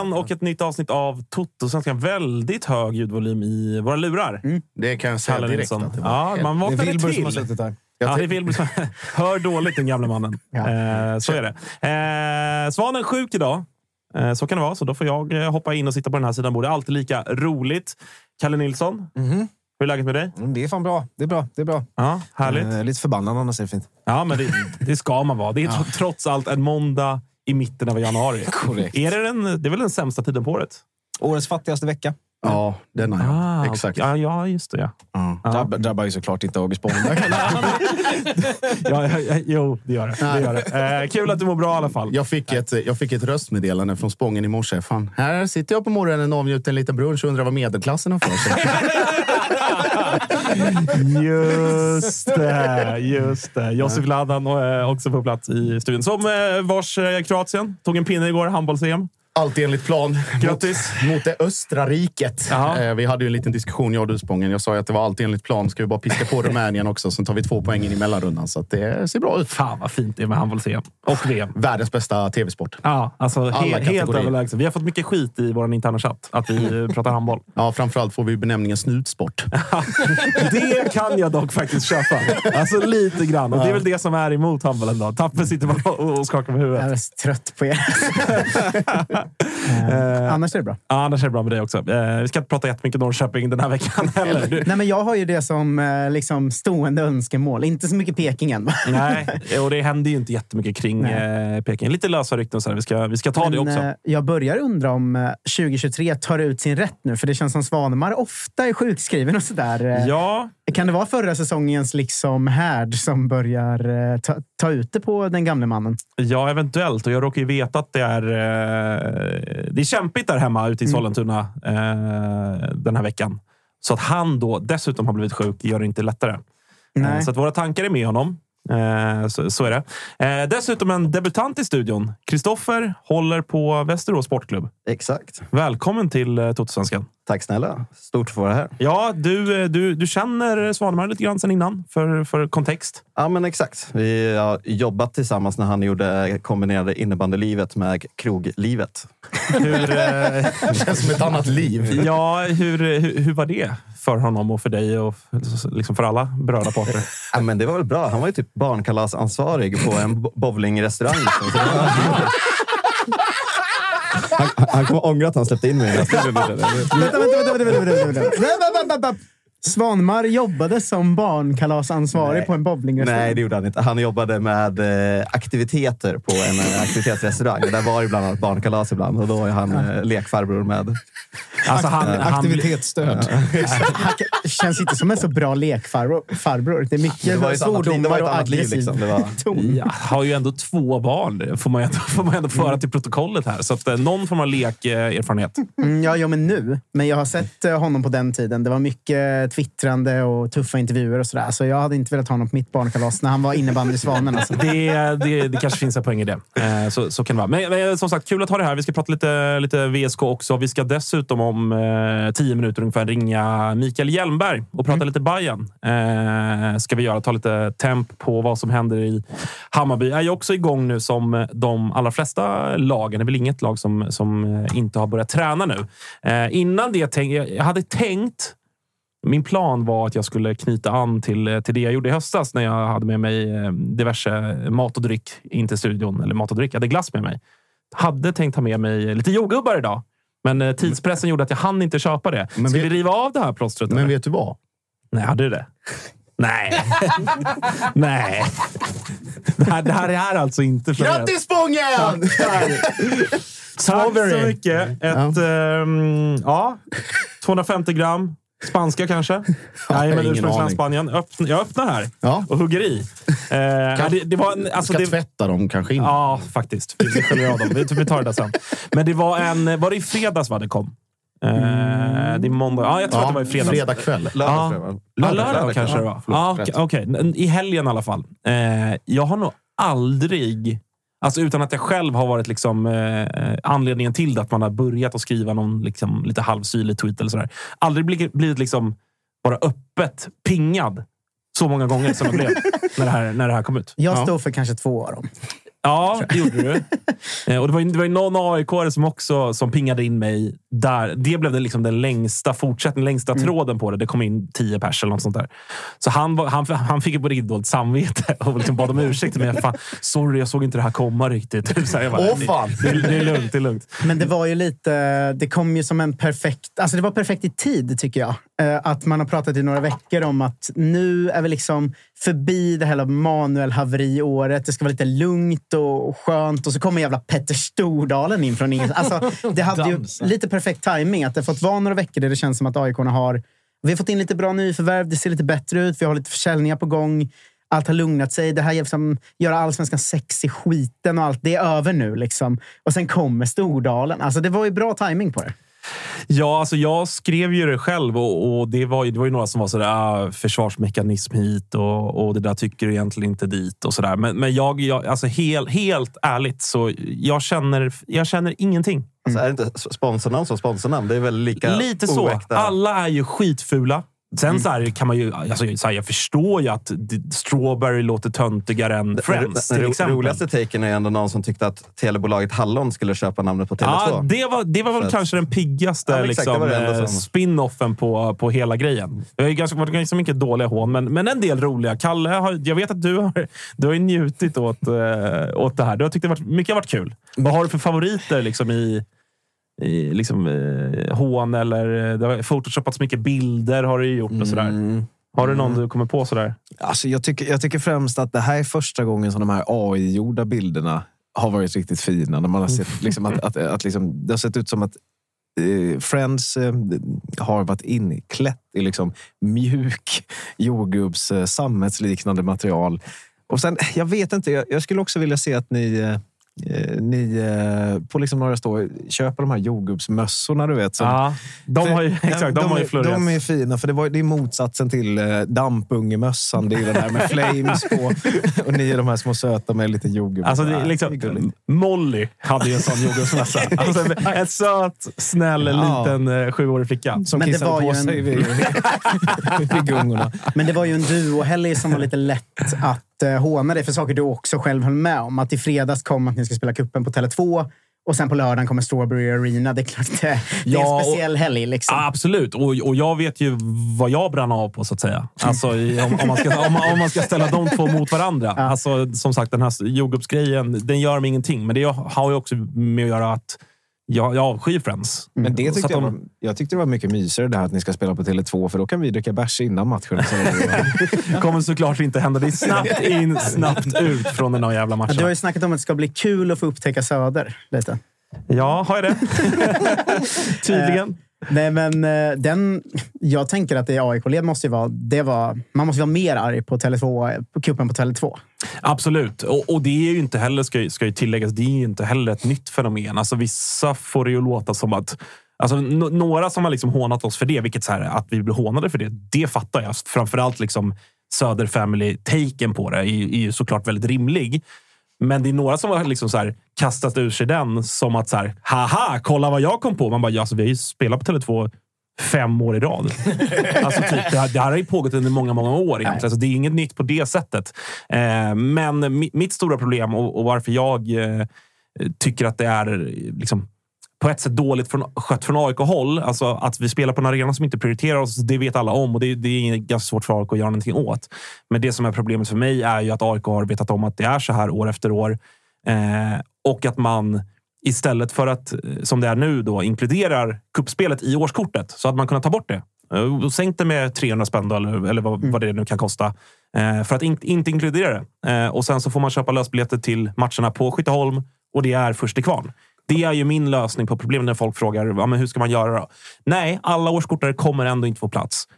igen och ett nytt avsnitt av Toto-svenskan. Väldigt hög ljudvolym i våra lurar. Det kan jag säga direkt. Att det var Ja, man Det är vaknade Wilbur som till. har suttit där. Ja, det är Wilbur som hör dåligt, den gamla mannen. Eh, så är det. Eh, Svanen är sjuk idag. Eh, så kan det vara, så då får jag hoppa in och sitta på den här sidan bordet. Alltid lika roligt. Kalle Nilsson, Mhm. hur är läget med dig? Mm, Det är fan bra. Det är bra. Det är bra. Ja, härligt. Lite förbannad annars är det fint. Ja, men det, det ska man vara. Det är tro- trots allt en måndag i mitten av januari. Korrekt. Är det, den, det är väl den sämsta tiden på året? Årets fattigaste vecka. Ja, den har jag. Ah, Exakt. Ja, ja, just det. Ja. Ja. Drabb, drabbar ju såklart inte August Spångberg. Ja, ja, ja, jo, det gör det. det, gör det. Eh, kul att du mår bra i alla fall. Jag fick, ett, jag fick ett röstmeddelande från Spången i morse. Fan, här sitter jag på morgonen och avnjuter en liten brunch och undrar vad medelklassen har för sig. Just det. Just det. Josef Ladan är också på plats i studion. Som eh, vars eh, Kroatien tog en pinne igår, handbolls-EM. Allt enligt plan. Grattis. Mot, mot det östra riket. Eh, vi hade ju en liten diskussion, jag och du Spången. Jag sa ju att det var allt enligt plan. Ska vi bara piska på Rumänien också, sen tar vi två poäng in i mellanrundan. Så det ser bra ut. Fan vad fint det är med handbolls-EM. Och VM. Världens bästa tv-sport. Ja, alltså he- helt överlägset. Vi har fått mycket skit i vår interna chatt att vi eh, pratar handboll. Ja, framförallt får vi benämningen snutsport. Det kan jag dock faktiskt köpa. Alltså lite grann. Och det är väl det som är emot handbollen. då. Tapper sitter bara och och skakar med huvudet. Jag är så trött på er. Eh, Annars är det bra. Ja, annars är det bra med dig också. Eh, vi ska inte prata jättemycket Norrköping den här veckan heller. Du, Nej, men jag har ju det som eh, liksom stående önskemål. Inte så mycket Peking än. nej, och det händer ju inte jättemycket kring eh, Peking. Lite lösa rykten. Så här. Vi, ska, vi ska ta det Men, också. eh, Jag börjar undra om eh, 2023 tar ut sin rätt nu. För det känns som Svanemar ofta är sjukskriven och sådär. Eh, Ja, Kan det vara förra säsongens liksom härd som börjar eh, ta, ta ut det på den gamle mannen? ja, eventuellt. Och jag råkar ju veta att det är, eh, det är kämpigt där hemma ute i Sollentuna eh, den här veckan. Så att han då dessutom har blivit sjuk gör det inte lättare. Eh, Nej. Så att våra tankar är med honom. Eh, Så, så är det. Eh, Dessutom en debutant i studion. Kristoffer håller på Västerås Sportklubb. Exakt. Välkommen till eh, Totosvenskan. Tack snälla. Stort att få vara här. Ja, du, eh, du, du känner Svanemar lite grann sen innan, för, för kontext. Ja, men exakt. Vi har jobbat tillsammans när han gjorde kombinerade innebandylivet med kroglivet. Hur, eh, Det känns som ett annat liv. ja, hur, hur, hur var det för honom och för dig och för- liksom för alla berörda parter? Ja, men det var väl bra. Han var ju typ barnkalasansvarig på en bo- bowlingrestaurang. Han, han kommer ångra att han släppte in mig. Vänta, vänta, vänta, vänta, vänta. Svanmar jobbade som barnkalasansvarig Nej. på en bowlingrestaurang. Nej, det gjorde han inte. Han jobbade med eh, aktiviteter på en eh, aktivitetsrestaurang. Där var det bland annat barnkalas ibland och då är han eh, lekfarbror med. Alltså, han, han, Aktivitetsstöd. Han känns inte som en så bra lekfarbror. farbror. Det är Det mycket. Det var svordomar ett och aggressiv Liksom. Det var, ton. Ja, har ju ändå två barn. Får man ändå, får man ändå föra till protokollet här. Så att, eh, någon form av lekerfarenhet. Mm, ja, ja, men nu. Men jag har sett eh, honom på den tiden. Det var mycket twittrande och tuffa intervjuer och sådär. Så jag hade inte velat ha honom på mitt barnkalas när han var innebandy i Svanen. Alltså. Det, det, det kanske finns en poäng i det. Eh, Så, så kan det vara. Men, men som sagt, kul att ha det här. Vi ska prata lite, lite VSK också. Vi ska dessutom om eh, tio minuter ungefär ringa Mikael Hjelmberg och prata lite Bayern. Eh, ska vi göra. Ta lite temp på vad som händer i Hammarby. är ju också igång nu som de allra flesta lagen. Det är väl inget lag som, som eh, inte har börjat träna nu. Eh, innan det, tänk, jag hade tänkt min plan var att jag skulle knyta an till, till det jag gjorde i höstas när jag hade med mig eh, diverse mat och dryck in till studion. Eller mat och dryck, jag hade glass med mig. Hade tänkt ha med mig lite jordgubbar idag. Men eh, tidspressen gjorde att jag hann inte köpa det. Men Ska vet- vi riva av det här plåstret? Men eller? vet du vad? Nej, hade du det? Nej. Nej. Det här, det här är alltså inte planerat. Grattis Spången! Tack så mycket. Ett, ehm, ja, 250 gram. Spanska kanske? Nej, men ursprungsland. Spanien. Öppn, jag öppnar här Ja. och hugger i. Eh, det, det var en, alltså Ska det, tvätta dem kanske in. Ja, faktiskt. Vi, sköljer av dem. Vi, tar det där sen. Men det var en... Var det i fredags va, det kom? Eh, det är måndag. Ja, jag tror att det var i fredags. fredag kväll. lördag Ja. va? Ja, lördag kanske det var. Ja, okej, okej. I helgen i alla fall. Eh, jag har nog aldrig, alltså utan att jag själv har varit liksom, eh, anledningen till det, att man har börjat att skriva någon liksom, lite halvsyrlig tweet eller sådär. Aldrig blivit, blivit liksom bara öppet pingad så många gånger som jag blev när det här, när det här kom ut. Jag stod för kanske två av dem. Ja, det gjorde du. Eh, Och det var, ju- det var ju någon aik som också som pingade in mig där. Det blev det liksom den längsta fortsättningen, längsta tråden på det. Det kom in tio pers eller något sånt där. Så han, var, han, han fick ju på riktigt dåligt samvete och liksom bad om ursäkt. Men fan, sorry, jag såg inte det här komma riktigt. Så jag bara, Åh, fan. Det, det, är lugnt, det är lugnt. Men det var ju lite... Det kom ju som en perfekt... Alltså det var perfekt i tid, tycker jag. Eh, Att man har pratat i några veckor om att nu är vi liksom förbi det här Manuel-haveriåret. Det ska vara lite lugnt och skönt. Och så kommer jävla Petter Stordalen in från ingenstans. Alltså, det hade ju lite perfekt timing att det fått vara några veckor där det känns som att aik har... Vi har fått in lite bra nyförvärv. Det ser lite bättre ut. Vi har lite försäljningar på gång. Allt har lugnat sig. Det här liksom, göra allsvenskan sexig skiten och allt. Det är över nu. Liksom. Och sen kommer Stordalen. Alltså, det var ju bra timing på det. Ja, alltså jag skrev ju det själv och, och det, var ju, det var ju några som var sådär ah, försvarsmekanism hit och, och det där tycker du egentligen inte dit och sådär. Men, men jag, jag, alltså helt, helt ärligt så jag känner, jag känner ingenting. Alltså, är det inte sponsornamn som sponsornamn? Det är väl lika Lite så. oäkta. Alla är ju skitfula. Sen så här kan man ju... Alltså, så här, jag förstår ju att Strawberry låter töntigare än Friends, den ro- exempel. roligaste taken är ändå någon som tyckte att telebolaget Hallon skulle köpa namnet på Tele2. Ja, det var, det var väl Så att- kanske den piggaste Ja, liksom, eh, spin-offen på, på hela grejen. Det har ju ganska, varit ganska mycket dåliga hån, men, men en del roliga. Kalle, har, jag vet att du har, du har ju njutit åt, eh, åt det här. Du har tyckt det varit, mycket har varit kul. Vad har du för favoriter liksom, i, i liksom, eh, hån? Eller, eh, det har photoshoppats mycket bilder har du gjort och sådär. Mm. Har du någon du kommer på sådär? Alltså, jag, tycker, jag tycker främst att det här är första gången som de här AI-gjorda bilderna har varit riktigt fina. När man har sett, liksom, att, att, att, liksom, det har sett ut som att eh, Friends eh, har varit inklätt i liksom, mjuk jordgubbs eh, sammetsliknande material. Och sen, jag vet inte, jag, jag skulle också vilja se att ni, ni eh, på liksom några stå köper de här jordgubbsmössorna. Du vet, som, Ja, de har ju, exakt, de, har ju de är fina, för det, var, det är motsatsen till eh, dampungemössan. Det är den här med flames på. Och ni är de här små söta med lite jordgubb. Alltså, det liksom, gulligt. Molly hade ju en sån jordgubbsmössa. Alltså, en- söt, snäll, Ja. liten eh, sjuårig flicka. Som Men det kissade var på ju sig en- vid, vid gungorna. Men det var ju en duo-helg som var lite lätt att uh, håna dig för saker du också själv höll med om. Att i fredags kom att ni ska spela kuppen på Tele2 och sen på lördagen kommer Strawberry Arena. Det är klart det, det är Ja, en speciell helg. Liksom. Ja, absolut, och, och jag vet ju vad jag brann av på så att säga. Alltså, om, om, man ska, om, om man ska ställa de två mot varandra. Alltså, som sagt, den här jordgubbsgrejen, den gör mig ingenting. Men det har ju också med att göra att jag, jag avskyr Friends. Men det Så tyckte jag, de- var, jag tyckte det var mycket mysigare det här att ni ska spela på Tele2 för då kan vi dricka bärs innan matchen. Så kommer såklart inte hända. Det är snabbt in, snabbt ut från den här jävla Ja, matchen. Du har ju snackat om att det ska bli kul att få upptäcka Söder. Lite. Ja, har jag det? Tydligen. Nej, men eh, den... Jag tänker att det AIK-led måste ju vara... Det var, man måste vara mer arg på Tele2, på kuppen på Tele2. Absolut. Och, och det är ju inte heller, ska, ska ju tilläggas, det är ju inte heller ett nytt fenomen. Alltså vissa får det ju låta som att Alltså, no- några som har liksom hånat oss för det, vilket så här, att vi blir hånade för det, det fattar jag. Framförallt liksom Söder Family-taken på det är, är ju såklart väldigt rimlig. Men det är några som har liksom så här kastat ur sig den som att så här, haha, kolla vad jag kom på. Man bara, ja, alltså, vi har ju spelat på Tele2 fem år i rad. alltså, typ, det, här, det här har ju pågått under många, många år egentligen. Så det är inget nytt på det sättet. Eh, men mi, mitt stora problem och, och varför jag eh, tycker att det är liksom, på ett sätt dåligt från, skött från AIK-håll. Alltså att vi spelar på en arena som inte prioriterar oss, det vet alla om och det, det är ganska svårt för AIK att göra någonting åt. Men det som är problemet för mig är ju att AIK har vetat om att det är så här år efter år eh, och att man istället för att, eh, som det är nu, då, inkluderar kuppspelet i årskortet så att man kunnat ta bort det. Eh, och Sänkt det med 300 spänn då, eller, eller vad, vad det nu kan kosta. Eh, för att in, inte inkludera det. Eh, och sen så får man köpa lösbiljetter till matcherna på Skytteholm och det är först till kvarn. Det är ju min lösning på problemet när folk frågar ja, men hur ska man göra. Då? Nej, alla årskortare kommer ändå inte få plats.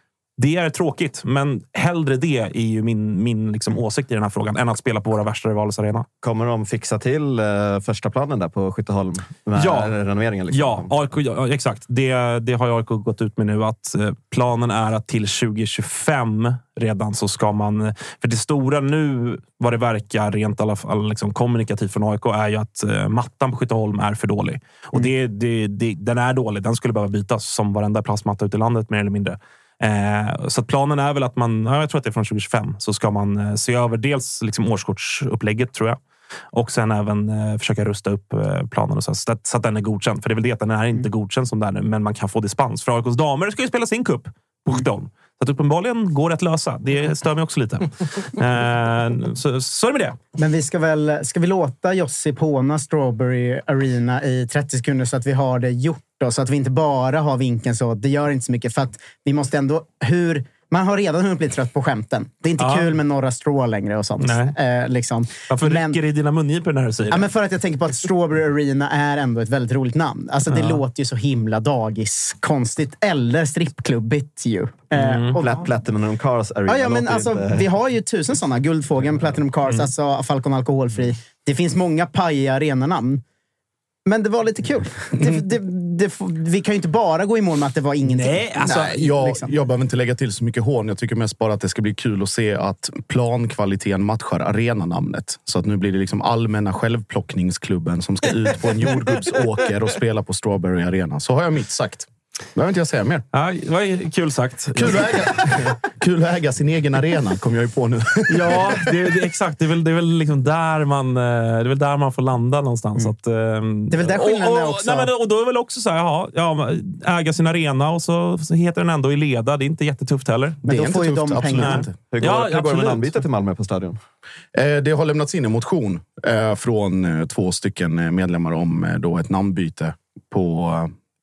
Det är tråkigt, men hellre det är ju min, min liksom åsikt i den här frågan än att spela på våra värsta rivalers arena. Kommer de fixa till eh, första planen där på Skytteholm? Med Ja. renoveringen? Liksom? Ja, AIK, ja, exakt. Det, det har AIK gått ut med nu. att eh, Planen är att till 2025 redan så ska man... För det stora nu, vad det verkar rent alla fall, liksom kommunikativt från AIK, är ju att eh, mattan på Skytteholm är för dålig. Och det, det, det, den är dålig. Den skulle behöva bytas som varenda plastmatta ute i landet mer eller mindre. Eh, så planen är väl att man, ja, jag tror att det är från 2025, så ska man eh, se över dels liksom årskortsupplägget tror jag. Och sen även eh, försöka rusta upp eh, planen och så, så, att, så att den är godkänd. För det är väl det att den är inte godkänd som den är, men man kan få dispens. För AIKs damer ska ju spela sin cup på Skytteholm. Så att uppenbarligen går det att lösa. Det stör mig också lite. eh, så, så är det med det. Men vi ska väl ska vi låta Jossi påna Strawberry Arena i 30 sekunder så att vi har det gjort. Då, så att vi inte bara har vinkeln så. Det gör inte så mycket. För att vi måste ändå... Hur, man har redan hunnit bli trött på skämten. Det är inte Ja. kul med Norra Straw längre och sånt. Nej. Eh, liksom. Varför Men- rycker det i dina mungipor när du säger Ja, det? men för att jag tänker på att Strawberry Arena är ändå ett väldigt roligt namn. Alltså, det låter ju så himla dagis-konstigt. Eller strippklubbigt ju. Eh, och- Plat- Platinum Cars Arena. Ja, ja, men alltså, inte- vi har ju tusen sådana. Guldfågeln, Platinum Cars, alltså Falcon Alkoholfri. Det finns många pajiga arenanamn. Men det var lite kul. Det, det, det, vi kan ju inte bara gå i mål med att det var ingenting. Nej, alltså, Nej, jag, liksom. jag behöver inte lägga till så mycket hån. Jag tycker mest bara att det ska bli kul att se att plankvaliteten matchar arenanamnet. Så att nu blir det liksom allmänna självplockningsklubben som ska ut på en jordgubbsåker och spela på Strawberry Arena. Så har jag mitt sagt. Behöver inte jag säga mer. Ja, det var kul sagt. Kul att äga, kul att äga sin egen arena, kom jag ju på nu. Ja, det, det, exakt. Det är väl, det är väl liksom där, man, eh, det är väl där man får landa någonstans. Att, det är väl där skillnaden är också. Nej, men, och då är väl också så här, jaha, ja, äga sin arena och så, så heter den ändå i leda. Det är inte jättetufft heller. Men då är får inte ju de tufft, absolut pengarna. inte. Hur går, Ja, hur går det med absolut. namnbyte till Malmö på Stadion? Eh, Det har lämnats in en motion eh, från två stycken medlemmar om eh, då ett namnbyte på,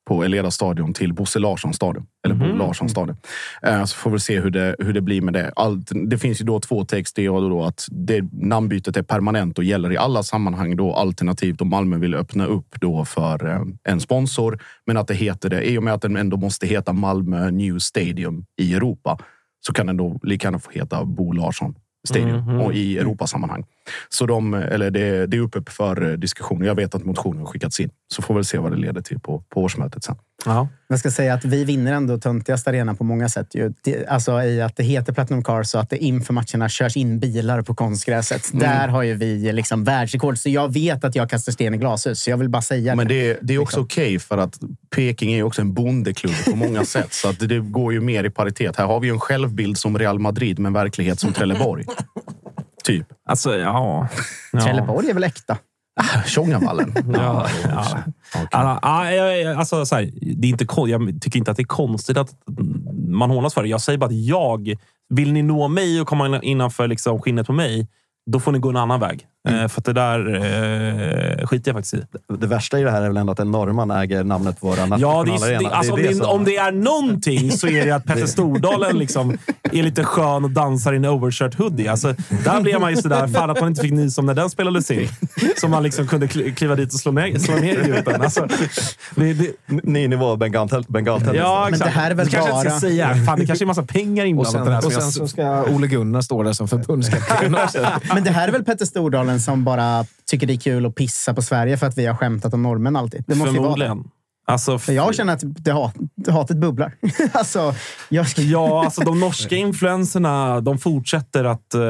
på Eleda stadion till Bosse Larssons stadion. Eller Bo Larssons stadion. Eh, Så får vi se hur det, hur det blir med det. Allt, det finns ju då två text. Det är då, att det, namnbytet är permanent och gäller i alla sammanhang. Då alternativt om Malmö vill öppna upp då för eh, en sponsor. Men att det heter det, i och med att den ändå måste heta Malmö New Stadium i Europa så kan den då lika gärna få heta Bo Larsson Stadium och i Europasammanhang. Så de, eller det, det är uppe för diskussion. Jag vet att motionen har skickats in. Så får vi se vad det leder till på, på årsmötet sen. Ja. Jag ska säga att vi vinner ändå töntigast arenan på många sätt. Ju. Det, alltså i att det heter Platinum Cars och att det inför matcherna körs in bilar på konstgräset. Mm. Där har ju vi liksom världsrekord. Så jag vet att jag kastar sten i glashus. Så jag vill bara säga Men det. det, det är också okej för att Peking är ju också en bondeklubb på många sätt. Så att det går ju mer i paritet. Här har vi ju en självbild som Real Madrid men verklighet som Trelleborg. Typ. Alltså, ja. ja. Trelleborg är väl äkta? Tjongavallen. Ja, alltså, här, det är inte, jag tycker inte att det är konstigt att man hånas för det. Jag säger bara att jag... Vill ni nå mig och komma innanför liksom skinnet på mig, då får ni gå en annan väg. Eh, för att det där eh, skiter jag faktiskt i. Det värsta i det här är väl ändå att en norrman äger namnet på vår Ja, det nationalarena. är, det, alltså, om, det, som- om det är någonting så är det att Petter Stordalen liksom är lite skön och dansar i en overshirt hoodie. Alltså, där blev man ju sådär, fan att man inte fick nys om när den spelades in. Så man liksom kunde kli- kliva dit och slå ner, slå ner idioten. Alltså, det, det, Ny nivå bengaltennis. bengaltennis. ja, Men exakt. det här är väl kanske bara- ska säga. Fan, det kanske är massa pengar Och inblandat. sen, i det här och som sen så ska Ole Gunnar stå där som förbundskapten. Men det här är väl Petter Stordalen som bara tycker det är kul att pissa på Sverige för att vi har skämtat om norrmän alltid. Det måste ju vara det. Alltså, För jag känner att det hat, hatet bubblar. alltså, jag. Ja, alltså de norska influenserna de fortsätter att eh,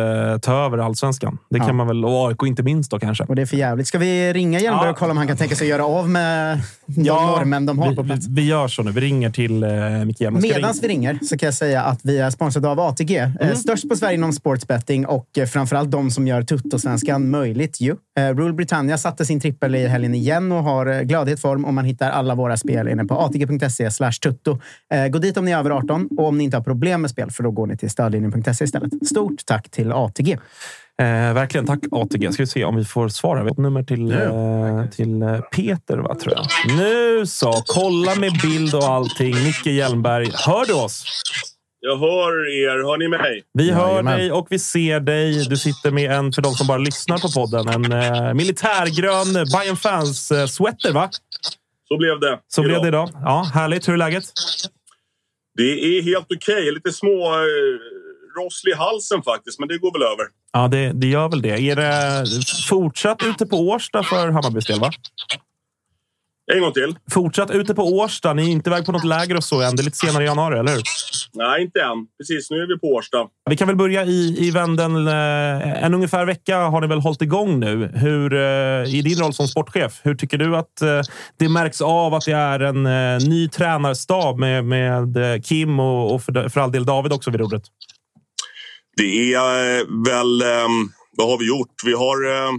ta över allsvenskan. Det kan Ja. man väl, och AIK inte minst då kanske. Och det är för jävligt. Ska vi ringa Hjelmberg Ja. och kolla om han kan tänka sig göra av med de norrmän de har vi, på plats? Vi, gör så nu. Vi ringer till eh, Micke Hjelmberg. Medan vi ringer så kan jag säga att vi är sponsrade av ATG. Eh, störst på Sverige inom sportsbetting och eh, framförallt de som gör Tuttosvenskan möjligt. Ju. Eh, Rule Britannia satte sin trippel i helgen igen och har eh, gladhet form och man hittar alla våra spel inne på atg.se slash tutto. Eh, gå dit om ni är över 18 och om ni inte har problem med spel för då går ni till stödlinjen.se istället. Stort tack till ATG. Eh, verkligen. Tack ATG. Ska vi se om vi får svar. här. Vi har ett nummer till, eh, till eh, Peter, va, tror jag. Nu så. Kolla med bild och allting. Micke Hjelmberg. Hör du oss? Jag hör er. Hör ni mig? Vi hör Jajamän. dig och vi ser dig. Du sitter med en, för de som bara lyssnar på podden, en eh, militärgrön Bayern fans eh, sweater, va? Så blev det. Så blev idag. det idag. Ja, härligt. Hur är läget? Det är helt okej. Lite små eh, rosslig i halsen faktiskt, men det går väl över. Ja, det, det gör väl det. Är det fortsatt ute på Årsta för Hammarbys del, va? En gång till. Fortsatt ute på Årsta. Ni är inte iväg på något läger och så än. Det är lite senare i januari, eller hur? Nej, inte än. Precis, nu är vi på Årsta. Vi kan väl börja i, i vänden. Eh, En ungefär vecka har ni väl hållit igång nu. Hur, eh, I din roll som sportchef, hur tycker du att eh, det märks av att det är en ny tränarstab med, med Kim och, och för, för all del David också vid rodret? Det är väl... Eh, vad har vi gjort? Vi har eh,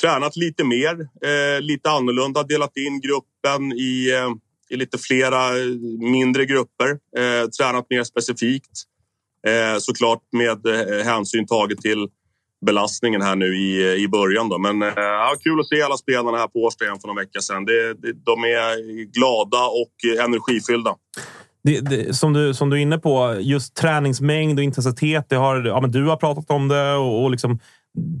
tränat lite mer, eh, lite annorlunda. Delat in gruppen i, eh, i lite flera eh, mindre grupper. Eh, tränat mer specifikt. Eh, såklart med eh, hänsyn taget till belastningen här nu i, i början. Då. Men eh, ja, kul att se alla spelarna här på Årsta igen för några veckor sedan. Det, det, de är glada och energifyllda. Det, det, som, du, som du är inne på, just träningsmängd och intensitet. Det har, ja, men du har pratat om det och, och liksom,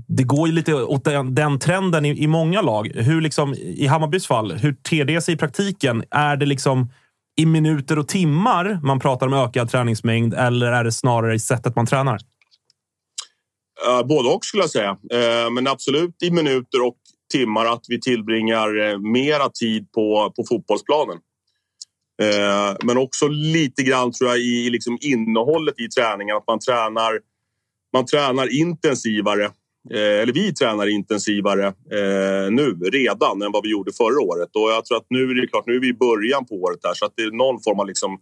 det går ju lite åt den, den trenden i, i många lag. Hur liksom, I Hammarbys fall, hur ter det sig i praktiken? Är det liksom i minuter och timmar man pratar om ökad träningsmängd eller är det snarare i sättet man tränar? Eh, både och skulle jag säga. Eh, men absolut i minuter och timmar att vi tillbringar eh, mera tid på, på fotbollsplanen. Men också lite grann tror jag i, i liksom innehållet i träningen. Att man tränar, man tränar intensivare. Eh, eller vi tränar intensivare eh, nu redan än vad vi gjorde förra året. Och jag tror att nu är det klart, nu är vi i början på året här så att det är någon form av liksom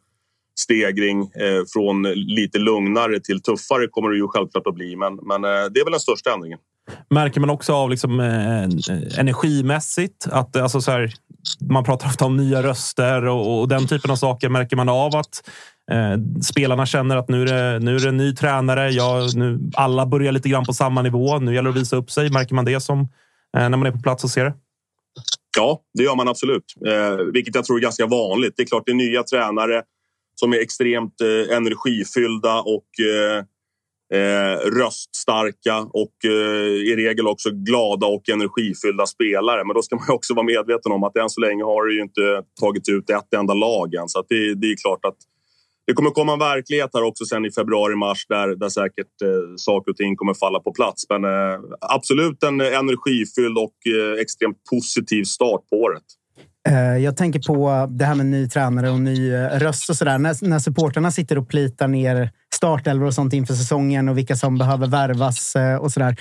stegring eh, från lite lugnare till tuffare kommer det ju självklart att bli. Men, men eh, det är väl den största ändringen. Märker man också av liksom, eh, eh energimässigt att eh, alltså, så här, man pratar ofta om nya röster och, och den typen av saker. Märker man av att eh, spelarna känner att nu är det, nu är det en ny tränare. Jag, nu, alla börjar lite grann på samma nivå. Nu gäller det att visa upp sig. Märker man det som eh, när man är på plats och ser det? Ja, det gör man absolut. Eh, vilket jag tror är ganska vanligt. Det är klart, det är nya tränare som är extremt eh, energifyllda och eh, eh, röststarka och eh, i regel också glada och energifyllda spelare. Men då ska man ju också vara medveten om att än så länge har det ju inte tagit ut ett enda lag än. Så att det, det är klart att det kommer komma en verklighet här också sen i februari, mars där, där säkert eh, saker och ting kommer falla på plats. Men eh, absolut en energifylld och eh, extremt positiv start på året. Eh, jag tänker på det här med ny tränare och ny eh, röst och sådär. När, när supporterna sitter och plitar ner startelvor och sånt inför säsongen och vilka som behöver värvas eh, och sådär.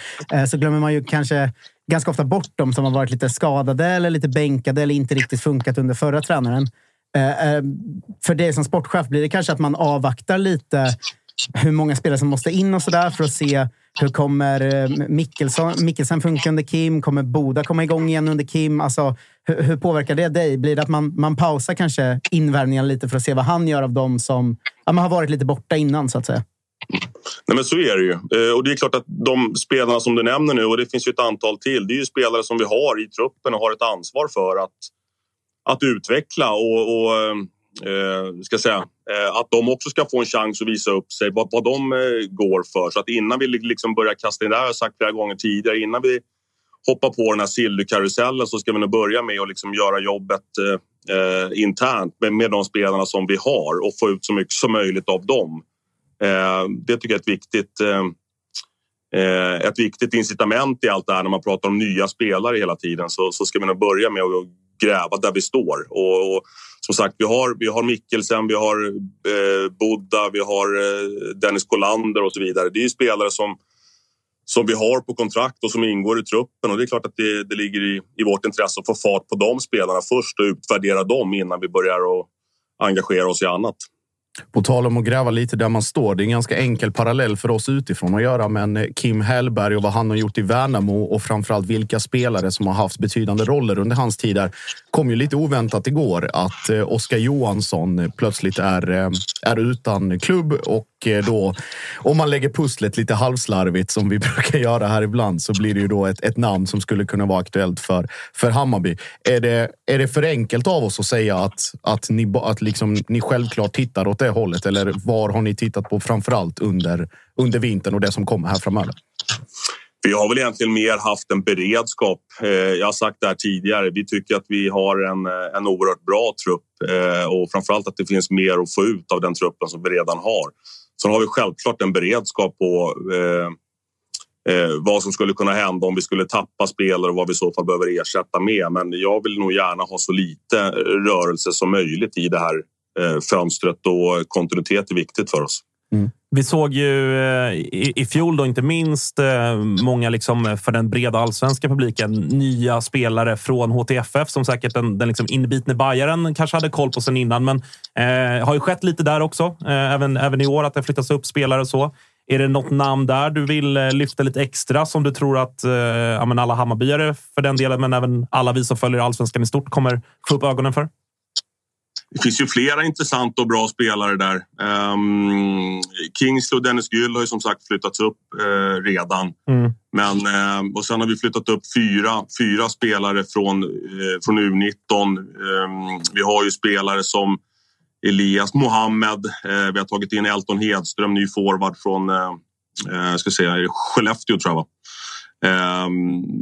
Så glömmer man ju kanske ganska ofta bort de som har varit lite skadade eller lite bänkade eller inte riktigt funkat under förra tränaren. För dig som sportchef blir det kanske att man avvaktar lite hur många spelare som måste in och sådär för att se hur kommer eh, Mikkelsen funka under Kim? Kommer Boda komma igång igen under Kim? Alltså, hur, hur påverkar det dig? Blir det att man, man pausar kanske invärmningen lite för att se vad han gör av dem som ja, man har varit lite borta innan så att säga? Nej, men så är det ju. Eh, och det är klart att de spelarna som du nämner nu, och det finns ju ett antal till, det är ju spelare som vi har i truppen och har ett ansvar för att, att utveckla och, och eh, ska säga, eh, att de också ska få en chans att visa upp sig, vad, vad de eh, går för. Så att innan vi liksom börjar kasta in, det här har jag sagt flera gånger tidigare, innan vi hoppa på den här silverkarusellen så ska vi nog börja med att liksom göra jobbet eh, internt med, med de spelarna som vi har och få ut så mycket som möjligt av dem. Eh, det tycker jag är ett viktigt, eh, eh, ett viktigt incitament i allt det här när man pratar om nya spelare hela tiden så, så ska vi nog börja med att gräva där vi står. Och, och som sagt, vi har, vi har Mikkelsen, vi har eh, Buddha, vi har eh, Dennis Kollander och så vidare. Det är ju spelare som, som vi har på kontrakt och som ingår i truppen. Och det är klart att det, det ligger i, i vårt intresse att få fart på de spelarna först och utvärdera dem innan vi börjar och engagera oss i annat. På tal om att gräva lite där man står. Det är en ganska enkel parallell för oss utifrån att göra. Men eh, Kim Hellberg och vad han har gjort i Värnamo och framförallt vilka spelare som har haft betydande roller under hans tid där kom ju lite oväntat igår att eh, Oskar Johansson plötsligt är, eh, är utan klubb och då om man lägger pusslet lite halvslarvigt som vi brukar göra här ibland så blir det ju då ett, ett namn som skulle kunna vara aktuellt för, för Hammarby. Är det, är det för enkelt av oss att säga att, att, ni, att liksom, ni självklart tittar åt det det hållet? Eller var har ni tittat på framför allt under, under vintern och det som kommer här framöver? Vi har väl egentligen mer haft en beredskap. Eh, jag har sagt det här tidigare. Vi tycker att vi har en, eh, en oerhört bra trupp eh, och framförallt att det finns mer att få ut av den truppen som vi redan har. Sen har vi självklart en beredskap på eh, vad som skulle kunna hända om vi skulle tappa spelare och vad vi i så fall behöver ersätta med. Men jag vill nog gärna ha så lite rörelse som möjligt i det här fönstret och kontinuitet är viktigt för oss. Mm. Vi såg ju eh, i, i fjol, då, inte minst, eh, många liksom för den breda allsvenska publiken, nya spelare från HTFF som säkert den, den liksom inbitne bajaren kanske hade koll på sen innan. Men eh, har ju skett lite där också, eh, även, även i år, att det flyttas upp spelare och så. Är det något namn där du vill eh, lyfta lite extra som du tror att eh, alla Hammarbyare för den delen, men även alla vi som följer allsvenskan i stort kommer få upp ögonen för? Det finns ju flera intressanta och bra spelare där. Um, Kingsley och Dennis Gyll har ju som sagt flyttats upp uh, redan. Mm. Men, uh, och sen har vi flyttat upp fyra, fyra spelare från, uh, från U19. Um, ehm, vi har ju spelare som Elias Mohammed. Eh, vi har tagit in Elton Hedström, ny forward från ska säga, Skellefteå tror jag. Va? Eh,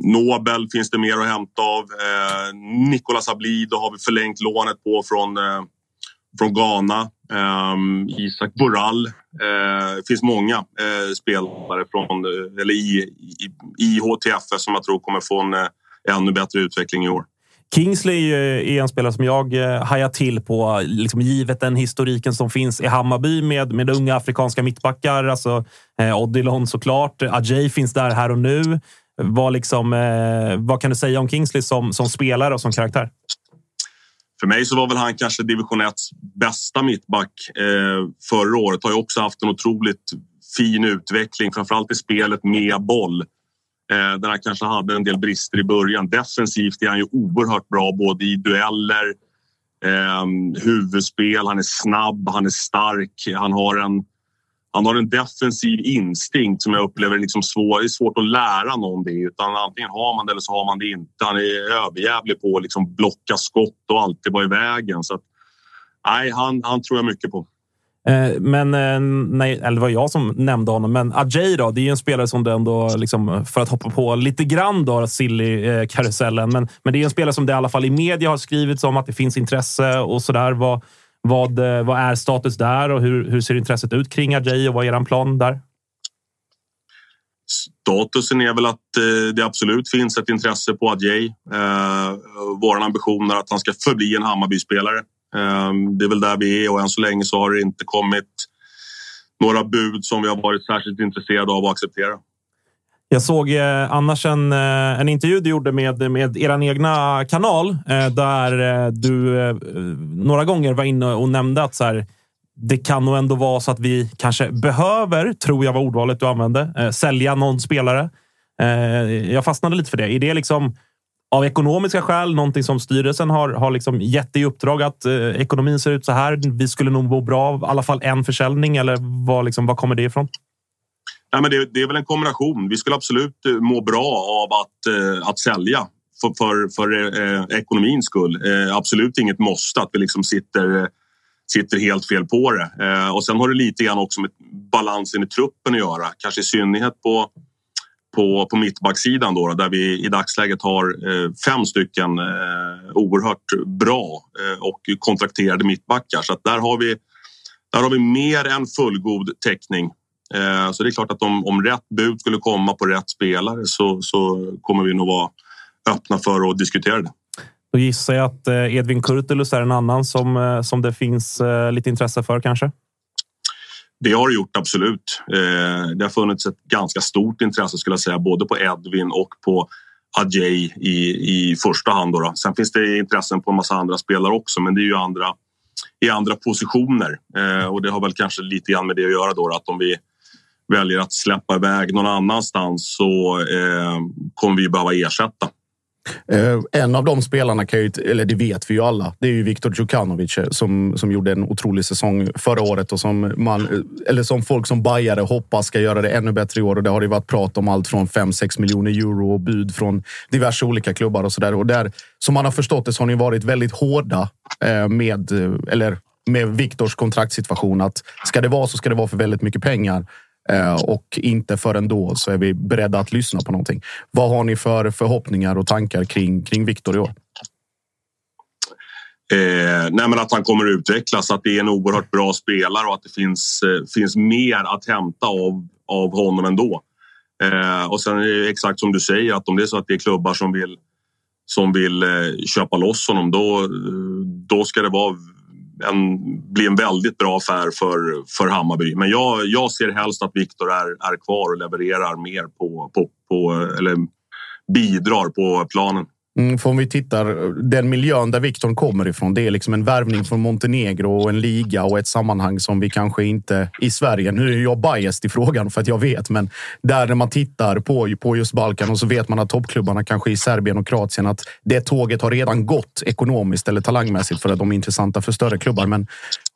Nobel finns det mer att hämta av. Eh, Nicolas Ablido har vi förlängt lånet på från, eh, från Ghana. Eh, Isak Boral. Eh, det finns många eh, spelare från, eh, eller i, i, i HTF som jag tror kommer få en eh, ännu bättre utveckling i år. Kingsley eh, är en spelare som jag eh, hajar till på, liksom givet den historiken som finns i Hammarby med, med unga afrikanska mittbackar. Alltså, eh, Odilon såklart. Ajay finns där här och nu. Vad, liksom, eh, vad kan du säga om Kingsley som, som spelare och som karaktär? För mig så var väl han kanske division 1 bästa mittback eh, förra året. Har ju också haft en otroligt fin utveckling, framförallt i spelet med boll. Eh, där han kanske hade en del brister i början. Defensivt är han ju oerhört bra både i dueller, eh, huvudspel, han är snabb, han är stark. Han har en, han har en defensiv instinkt som jag upplever liksom svår, Det är svårt att lära någon det. Utan antingen har man det eller så har man det inte. Han är överjävlig på att liksom blocka skott och alltid vara i vägen. Så att, nej, han, han tror jag mycket på. Eh, men eh, nej, eller det var jag som nämnde honom. Men Ajay då, det är ju en spelare som du ändå, liksom, för att hoppa på lite grann då, Silly-karusellen. Eh, men, men det är en spelare som det i alla fall i media har skrivits om att det finns intresse och sådär. Vad, vad, vad är status där och hur, hur ser intresset ut kring Ajay och vad är er plan där? Statusen är väl att det absolut finns ett intresse på Adjei. Eh, vår ambition är att han ska förbli en Hammarby-spelare. Ehm, det är väl där vi är och än så länge så har det inte kommit några bud som vi har varit särskilt intresserade av att acceptera. Jag såg eh, annars en, eh, en intervju du gjorde med, med er egna kanal eh, där du några gånger var inne och nämnde att så här, det kan nog ändå vara så att vi kanske behöver, tror jag var ordvalet du använde, sälja någon spelare. jag fastnade lite för det. Är det liksom av ekonomiska skäl, någonting som styrelsen har, har liksom gett i uppdrag att eh, ekonomin ser ut så här. Vi skulle nog må bra av i alla fall en försäljning eller vad, liksom, vad kommer det ifrån? Nej, men det, det, är väl en kombination. Vi skulle absolut eh, må bra av att, eh, att sälja för, för, för eh, ekonomins skull. Eh, absolut inget måste att vi liksom sitter, eh, sitter helt fel på det. Eh, och sen har det lite grann också med balansen i truppen att göra. Kanske i synnerhet på, på, på mittbacksidan då, där vi i dagsläget har eh, fem stycken eh, oerhört bra eh, och kontrakterade mittbackar. Så att där har vi där har vi mer än fullgod täckning Eh, så det är klart att om, om rätt bud skulle komma på rätt spelare så, så kommer vi nog vara öppna för att diskutera det. Då gissar jag att eh, Edvin Kurtulus är en annan som, eh, som det finns lite intresse för kanske? Det har det gjort, absolut. Eh, det har funnits ett ganska stort intresse skulle jag säga, både på Edvin och på Adjei i, i första hand. Då, då. Sen finns det intressen på en massa andra spelare också, men det är ju andra, i andra positioner. Eh, och det har väl kanske lite grann med det att göra då, att om vi väljer att släppa iväg någon annanstans så eh, kommer vi behöva ersätta. Eh, en av de spelarna, kan ju, eller det vet vi ju alla, det är ju Viktor Djukanovic eh, som, som gjorde en otrolig säsong förra året och som, man, eh, eller som folk som bajare hoppas ska göra det ännu bättre i år. Och det har ju varit prat om allt från 5-6 miljoner euro och bud från diverse olika klubbar och så där. Och där, som man har förstått det så har ni varit väldigt hårda med, eller med Viktors kontraktssituation. Att ska det vara så ska det vara för väldigt mycket pengar. Eh, och inte förrän då så är vi beredda att lyssna på någonting. Vad har ni för förhoppningar och tankar kring, kring Viktor i år? Eh, nej men att han kommer att utvecklas, att det är en oerhört bra spelare och att det finns, eh, finns mer att hämta av, av honom ändå. Eh, och sen är det exakt som du säger att om det är så att det är klubbar som vill som vill eh, köpa loss honom då, eh, då ska det vara en, bli en väldigt bra affär för, för Hammarby. Men jag, jag ser helst att Viktor är, är kvar och levererar mer på, på, på eller bidrar på planen. Mm, för om vi tittar, den miljön där Viktor kommer ifrån, det är liksom en värvning från Montenegro och en liga och ett sammanhang som vi kanske inte i Sverige. Nu är jag biased i frågan för att jag vet, men där när man tittar på, på just Balkan och så vet man att toppklubbarna kanske i Serbien och Kroatien att det tåget har redan gått ekonomiskt eller talangmässigt för att de är intressanta för större klubbar. Men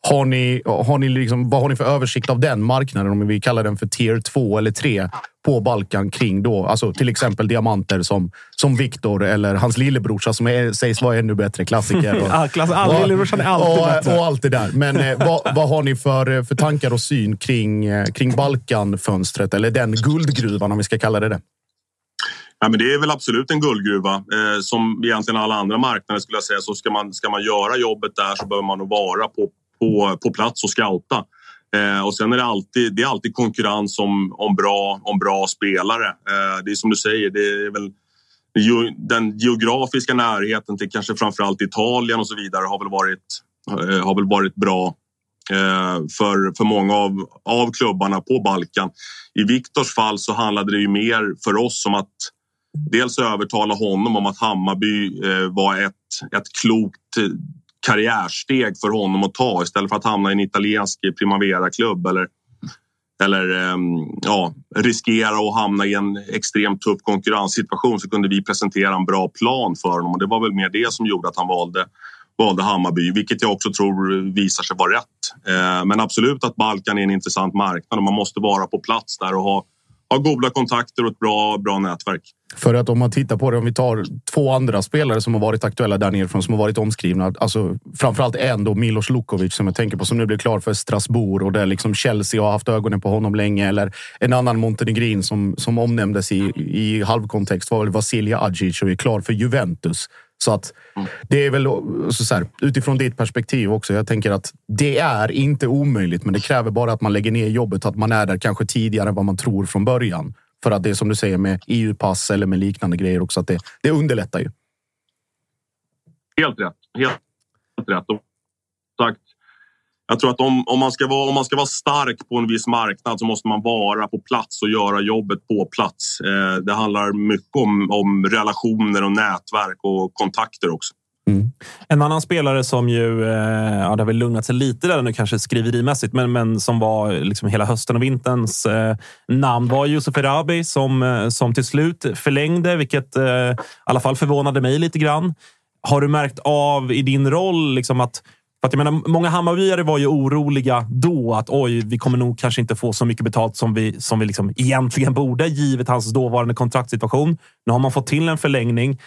har ni, har ni liksom, vad har ni för översikt av den marknaden? Om vi kallar den för tier 2 eller 3 på Balkan kring då, alltså till exempel diamanter som, som Viktor eller hans lillebrorsa som är, sägs vara ännu bättre klassiker. Och, ja, klass, all, lillebrorsan är alltid och, bättre. Och allt det där. Men eh, vad, vad, har ni för, för tankar och syn kring, eh, kring Balkanfönstret eller den guldgruvan om vi ska kalla det det? Ja, men det är väl absolut en guldgruva. Eh, som egentligen alla andra marknader skulle jag säga. Så ska man, ska man göra jobbet där så behöver man nog vara på, på, på plats och scouta. Eh, och sen är det alltid, det är alltid konkurrens om, om, bra, om bra spelare. Eh, det är som du säger, det är väl den geografiska närheten till kanske framförallt Italien och så vidare har väl varit, eh, har väl varit bra eh, för, för många av, av klubbarna på Balkan. I Viktors fall så handlade det ju mer för oss om att dels övertala honom om att Hammarby eh, var ett, ett klokt karriärsteg för honom att ta istället för att hamna i en italiensk Primavera-klubb eller, eller ehm, ja, riskera att hamna i en extremt tuff konkurrenssituation så kunde vi presentera en bra plan för honom och det var väl mer det som gjorde att han valde valde Hammarby, vilket jag också tror visar sig vara rätt. Eh, men absolut att Balkan är en intressant marknad och man måste vara på plats där och ha har goda kontakter och ett bra, bra nätverk. För att om man tittar på det, om vi tar två andra spelare som har varit aktuella där nerifrån, som har varit omskrivna. Alltså framförallt en då, Milos Lukovic som jag tänker på, som nu blir klar för Strasbourg och där liksom Chelsea har haft ögonen på honom länge. Eller en annan montenegrin som, som omnämndes i, i halvkontext var väl Vasilija Adzic och är klar för Juventus. Så att det är väl så här, utifrån ditt perspektiv också. Jag tänker att det är inte omöjligt, men det kräver bara att man lägger ner jobbet och att man är där kanske tidigare än vad man tror från början. För att det är som du säger med EU-pass eller med liknande grejer också, att det, det underlättar ju. Helt rätt. Helt rätt. Och jag tror att om, om, man ska vara, om man ska vara stark på en viss marknad så måste man vara på plats och göra jobbet på plats. Eh, det handlar mycket om, om relationer och nätverk och kontakter också. Mm. En annan spelare som ju, eh, ja, det har väl lugnat sig lite där nu kanske skriverimässigt, men, men som var liksom hela hösten och vinterns eh, namn var Yusuf Erabi som, eh, som till slut förlängde, vilket eh, i alla fall förvånade mig lite grann. Har du märkt av i din roll liksom att för att jag menar, många Hammarbyare var ju oroliga då att oj, vi kommer nog kanske inte få så mycket betalt som vi, som vi liksom egentligen borde, givet hans dåvarande kontraktssituation. Nu har man fått till en förlängning.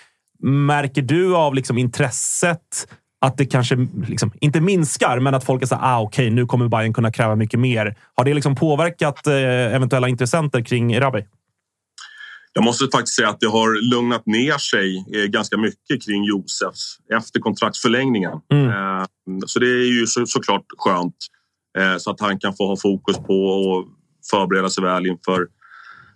Märker du av liksom intresset att det kanske liksom, inte minskar, men att folk är så här, ah, okej, nu kommer Bayern kunna kräva mycket mer. Har det liksom påverkat eh, eventuella intressenter kring Erabi? Jag måste faktiskt säga att det har lugnat ner sig eh, ganska mycket kring Josefs efter kontraktsförlängningen. Mm. Eh, så det är ju så, såklart skönt eh, så att han kan få ha fokus på och förbereda sig väl inför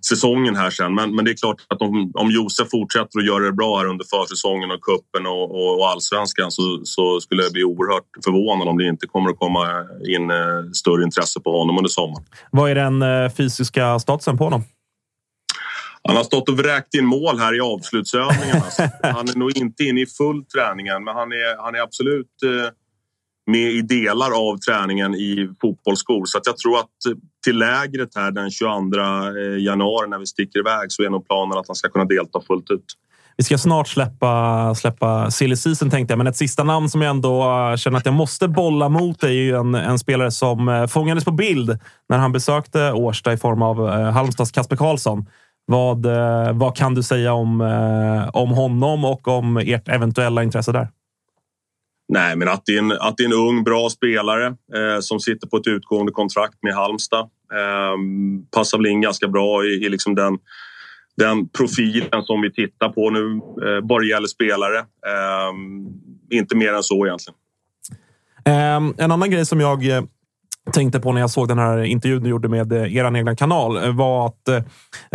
säsongen här sen. Men, men det är klart att om, om Josef fortsätter att göra det bra här under försäsongen och kuppen och, och, och allsvenskan så, så skulle jag bli oerhört förvånad om det inte kommer att komma in större intresse på honom under sommaren. Vad är den fysiska statusen på honom? Han har stått och vräkt in mål här i avslutsövningarna. Alltså. han är nog inte inne i full träningen, men han är, han är absolut eh, med i delar av träningen i fotbollsskor. Så att jag tror att till lägret här den 22 eh, januari när vi sticker iväg så är nog planen att han ska kunna delta fullt ut. Vi ska snart släppa, släppa silly season tänkte jag, men ett sista namn som jag ändå eh, känner att jag måste bolla mot är ju en, en spelare som fångades på bild när han besökte Årsta i form av Halmstads Kasper Karlsson. Vad, vad kan du säga om, om honom och om ert eventuella intresse där? Nej, men att det är en, att det är en ung, bra spelare eh, som sitter på ett utgående kontrakt med Halmstad. Eh, passar väl in ganska bra i, i liksom den, den profilen som vi tittar på nu, eh, bara gäller spelare. Eh, inte mer än så egentligen. en annan grej som jag tänkte på när jag såg den här intervjun du gjorde med eh, er egna kanal eh, var att eh,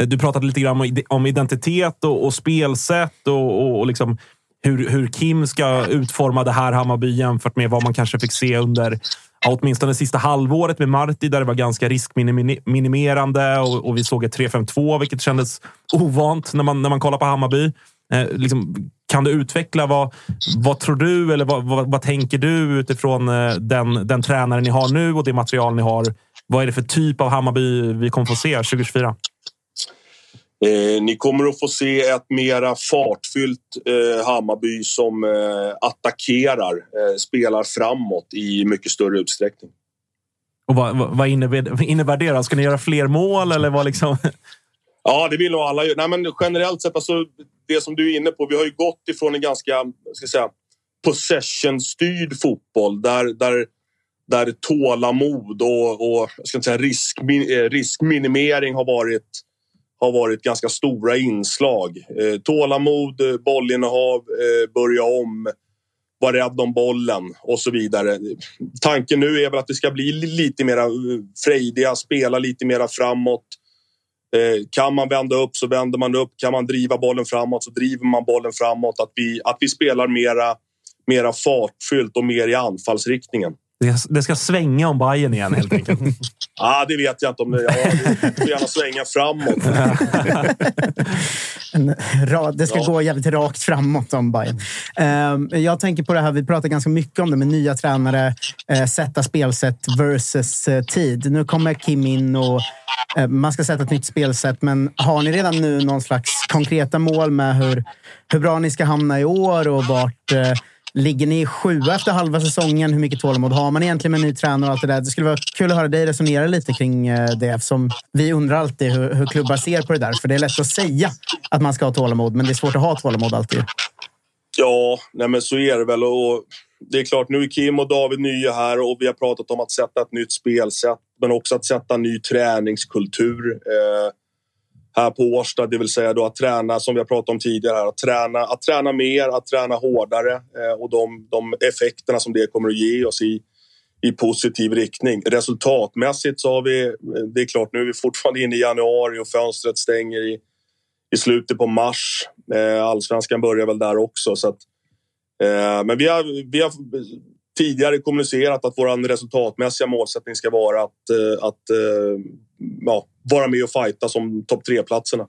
du pratade lite grann om identitet och, och spelsätt och, och, och liksom hur, hur Kim ska utforma det här Hammarby jämfört med vad man kanske fick se under ja, åtminstone det sista halvåret med Marti där det var ganska riskminimerande och, och vi såg ett 3-5-2, vilket kändes ovant när man, när man kollar på Hammarby. Eh, liksom, kan du utveckla vad, vad tror du eller vad, vad, vad tänker du utifrån eh, den, den tränare ni har nu och det material ni har? Vad är det för typ av Hammarby vi kommer få se 2024? Eh, ni kommer att få se ett mera fartfyllt eh, Hammarby som eh, attackerar, eh, spelar framåt i mycket större utsträckning. Och vad, vad innebär, innebär det? Då? Ska ni göra fler mål eller vad liksom? Ja, det vill nog alla. Nej, men generellt sett, alltså, det som du är inne på. Vi har ju gått ifrån en ganska ska säga, possession-styrd fotboll där, där, där tålamod och, och ska säga, risk, eh, riskminimering har varit har varit ganska stora inslag. Eh, tålamod, bollinnehav, eh, börja om, vara rädd om bollen och så vidare. Tanken nu är väl att det ska bli lite mer eh, frejdiga, spela lite mer framåt. Eh, kan man vända upp så vänder man upp. Kan man driva bollen framåt så driver man bollen framåt. Att vi, att vi spelar mera, mera fartfyllt och mer i anfallsriktningen. Det ska svänga om Bayern igen helt enkelt. ah, det vet jag inte om det ja, Det får gärna svänga framåt. det ska ja. gå jävligt rakt framåt om Bayern. Ehm, jag tänker på det här, vi pratar ganska mycket om det med nya tränare, eh, sätta spelsätt versus eh, tid. Nu kommer Kim in och eh, man ska sätta ett nytt spelsätt, men har ni redan nu någon slags konkreta mål med hur, hur bra ni ska hamna i år och vart Ligger ni sjua efter halva säsongen? Hur mycket tålamod har man egentligen med en ny tränare och allt det där? Det skulle vara kul att höra dig resonera lite kring eh, det eftersom vi undrar alltid hur, hur klubbar ser på det där. För det är lätt att säga att man ska ha tålamod, men det är svårt att ha tålamod alltid. Ja, nej men så är det väl. Och det är klart, nu är Kim och David nya här och vi har pratat om att sätta ett nytt spelsätt, men också att sätta ny träningskultur. Eh, här på Årsta, det vill säga då att träna som vi har pratat om tidigare, att träna, att träna mer, att träna hårdare eh, och de, de effekterna som det kommer att ge oss i, i positiv riktning. Resultatmässigt så har vi, eh, det är klart nu är vi fortfarande inne i januari och fönstret stänger i, i slutet på mars. Eh, allsvenskan börjar väl där också så att, eh, men vi har, vi har tidigare kommunicerat att vår resultatmässiga målsättning ska vara att, eh, att eh, ja, vara med och fighta som topp tre-platserna.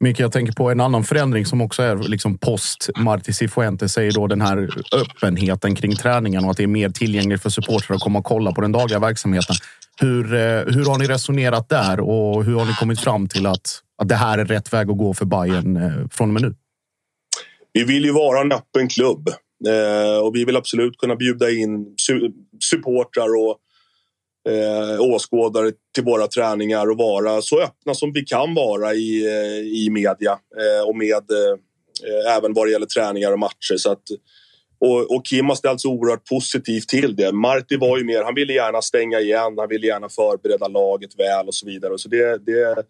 Micke, jag tänker på en annan förändring som också är liksom post Marti Cifuentes säger då den här öppenheten kring träningen och att det är mer tillgängligt för supportrar att komma och kolla på den dagliga verksamheten. Hur, eh, hur har ni resonerat där och hur har ni kommit fram till att, att det här är rätt väg att gå för Bayern eh, från och med nu? Vi vill ju vara en öppen klubb eh, och vi vill absolut kunna bjuda in su supportrar och eh, åskådare till våra träningar och vara så öppna som vi kan vara i, eh, i media eh, och med eh, eh, även vad det gäller träningar och matcher. Så att, och, och Kim har ställt sig oerhört positivt till det. Marti var ju mer, han ville gärna stänga igen, han ville gärna förbereda laget väl och så vidare. Så det, det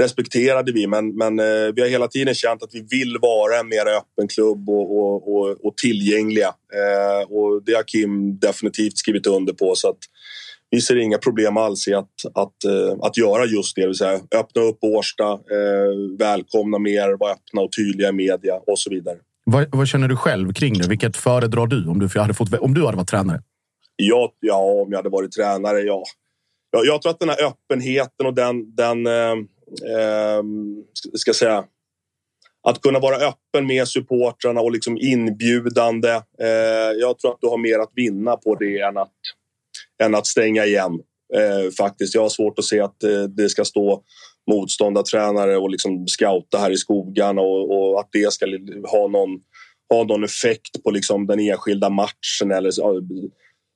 respekterade vi, men, men eh, vi har hela tiden känt att vi vill vara en mer öppen klubb och, och, och, och tillgängliga. Eh, och det har Kim definitivt skrivit under på. Så att vi ser inga problem alls i att, att, eh, att göra just det, det vill säga öppna upp Årsta, eh, välkomna mer, vara öppna och tydliga i media och så vidare. Vad, vad, känner du själv kring det? Vilket föredrar du om du hade, fått, om du hade varit tränare? Ja, ja, om jag hade varit tränare, ja. Jag, jag tror att den här öppenheten och den, den eh, eh, ska säga, att kunna vara öppen med supportrarna och liksom inbjudande. Eh, jag tror att du har mer att vinna på det än att, än att stänga igen. Eh, faktiskt. Jag har svårt att se att eh, det ska stå motståndartränare och liksom scouta här i skogarna och, och, att det ska ha någon, ha någon effekt på liksom den enskilda matchen eller eh,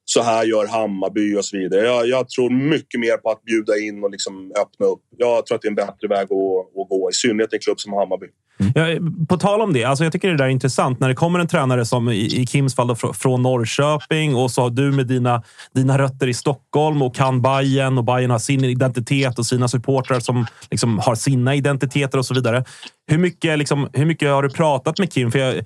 så här gör Hammarby och så vidare. Jag, jag, tror mycket mer på att bjuda in och liksom öppna upp. Jag tror att det är en bättre väg att, att gå, i synnerhet i en klubb som Hammarby. Ja, på tal om det, alltså jag tycker det där är intressant. När det kommer en tränare som i, i Kims fall då, från Norrköping och så har du med dina, dina rötter i Stockholm och kan Bayern och Bayern har sin identitet och sina supportrar som liksom har sina identiteter och så vidare. Hur mycket, liksom, hur mycket har du pratat med Kim? För jag,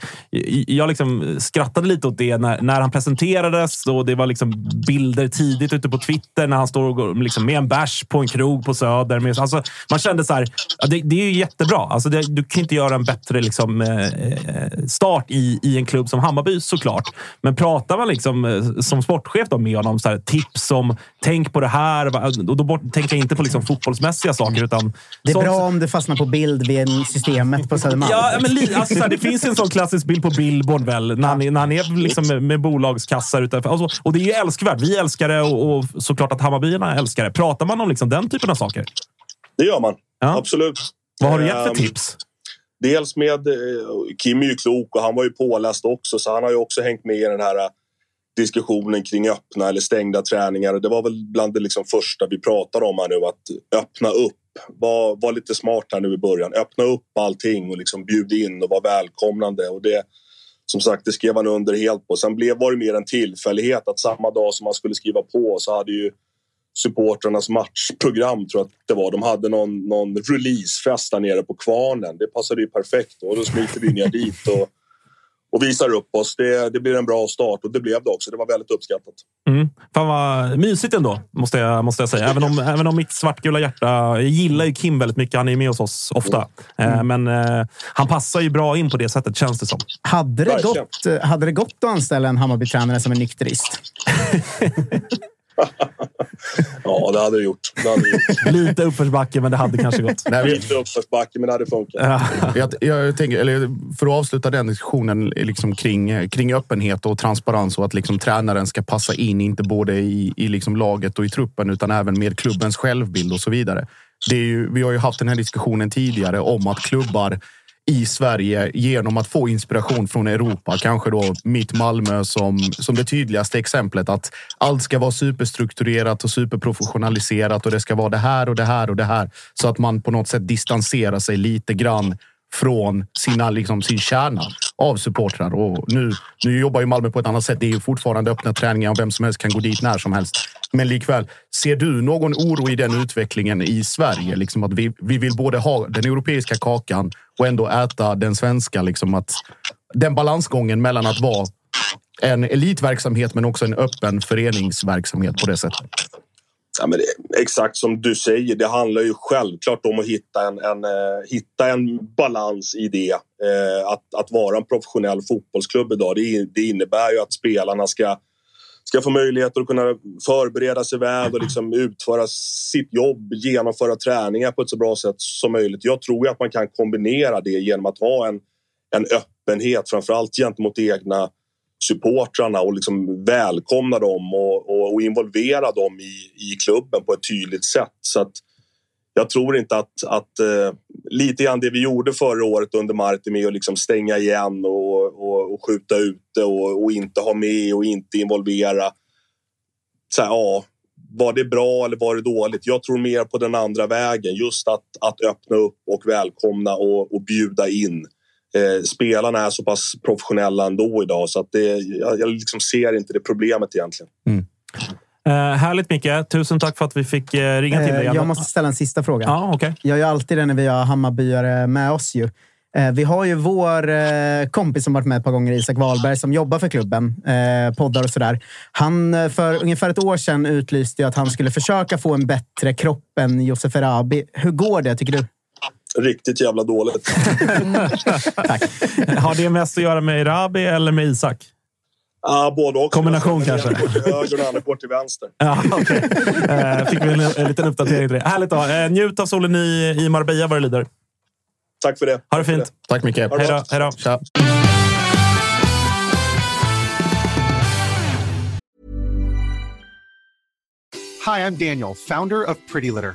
jag liksom skrattade lite åt det när, när han presenterades och det var liksom bilder tidigt ute på Twitter när han står och liksom, med en bärs på en krog på Söder. Med, alltså, man kände så här, det, det är ju jättebra. Alltså, det, du kan inte göra en bättre liksom, eh, start i, i en klubb som Hammarby såklart. Men pratar man liksom, eh, som sportchef då med honom, så här, tips om tänk på det här. Och då tänker jag inte på liksom, fotbollsmässiga saker. Utan det är sånt, bra om det fastnar på bild vid en systemet på Södermalm. Ja, men alltså, det finns en sån klassisk bild på Billboard väl, när, han, när han är liksom med, med bolagskassar utanför. Alltså, och det är ju älskvärt. Vi älskar det och, och såklart att Hammarbyarna älskar det. Pratar man om liksom den typen av saker? Det gör man. Ja. Absolut. Vad har du gett för ehm, tips? dels med eh, Kim är ju klok och han var ju påläst också så han har ju också hängt med i den här eh, diskussionen kring öppna eller stängda träningar. Det var väl bland det liksom första vi pratade om här nu att öppna upp. Var, var lite smart här nu i början. Öppna upp allting och liksom bjud in och var välkomnande. Och det, som sagt, det skrev han under helt på. Sen blev, var det mer en tillfällighet att samma dag som man skulle skriva på så hade ju supportrarnas matchprogram tror jag att det var. De hade någon, någon releasefest där nere på Kvarnen. Det passade ju perfekt och då smiter vi ner dit och, och visar upp oss. Det, det blir en bra start och det blev det också. Det var väldigt uppskattat. Mm. Fan vad mysigt ändå, måste jag, måste jag säga. Även om, även om mitt svartgula hjärta... Jag gillar ju Kim väldigt mycket. Han är med hos oss ofta. Mm. men eh, han passar ju bra in på det sättet, känns det som. Hade det, gått, hade det gått att anställa en Hammarby-tränare som är nykterist? ja, det hade det gjort. Det hade gjort. Lite uppförsbacke, men det hade kanske gått. Nej, Lite uppförsbacke, men det hade funkat. jag, jag tänker, eller för att avsluta den diskussionen liksom kring, kring öppenhet och transparens och att liksom tränaren ska passa in, inte både i, i liksom laget och i truppen, utan även med klubbens självbild och så vidare. Det är ju, vi har ju haft den här diskussionen tidigare om att klubbar i Sverige genom att få inspiration från Europa. Kanske då mitt Malmö som, som det tydligaste exemplet. Att allt ska vara superstrukturerat och superprofessionaliserat och det ska vara det här och det här och det här. Så att man på något sätt distanserar sig lite grann från sina, liksom, sin kärna av supportrar. Och nu, nu jobbar ju Malmö på ett annat sätt. Det är ju fortfarande öppna träningar och vem som helst kan gå dit när som helst. Men likväl, ser du någon oro i den utvecklingen i Sverige? Liksom att vi, vi vill både ha den europeiska kakan och ändå äta den svenska. Liksom att, den balansgången mellan att vara en elitverksamhet men också en öppen föreningsverksamhet på det sättet. Ja, men det, exakt som du säger, det handlar ju självklart om att hitta en, en eh, hitta en balans i det. Eh, att, att vara en professionell fotbollsklubb idag, det, det innebär ju att spelarna ska ska få möjligheter att kunna förbereda sig väl och liksom utföra sitt jobb, genomföra träningar på ett så bra sätt som möjligt. Jag tror ju att man kan kombinera det genom att ha en, en öppenhet, framförallt gentemot egna supportrarna och liksom välkomna dem och, och, och, involvera dem i, i klubben på ett tydligt sätt. Så att jag tror inte att, att uh, lite grann det vi gjorde förra året under Martin med att liksom stänga igen och, och, och skjuta ute och, och, inte ha med och inte involvera. Så här, ja, var det bra eller var det dåligt? Jag tror mer på den andra vägen. Just att, att öppna upp och välkomna och, och bjuda in. Eh, spelarna är så pass professionella ändå idag så att det, jag, jag liksom ser inte det problemet egentligen. Mm. Uh, härligt Micke. Tusen tack för att vi fick uh, ringa till dig. Uh, jag måste ställa en sista fråga. Ja, okay. Jag gör alltid det när vi har Hammarbyare med oss. Ju. Vi har ju vår kompis som varit med ett par gånger, Isak Wahlberg, som jobbar för klubben. Poddar och sådär. Han för ungefär ett år sedan utlyste att han skulle försöka få en bättre kropp än Josef Erabi. Hur går det, tycker du? Riktigt jävla dåligt. Tack. Har det mest att göra med Erabi eller med Isak? Ja, både och. Kombination kanske? Höger och den andra går till vänster. Ja, okay. eh, fick vi en, en liten uppdatering till det. Härligt då. Eh, njut av solen i, i Marbella vad det lider. Tack för det. Ha det fint. Tack Micke. Hej då. Hej då. Tja. Hi, I'm Daniel, founder of Pretty Litter.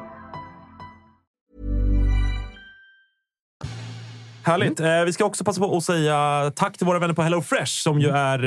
Härligt. Eh, vi ska också passa på att säga tack till våra vänner på HelloFresh som ju är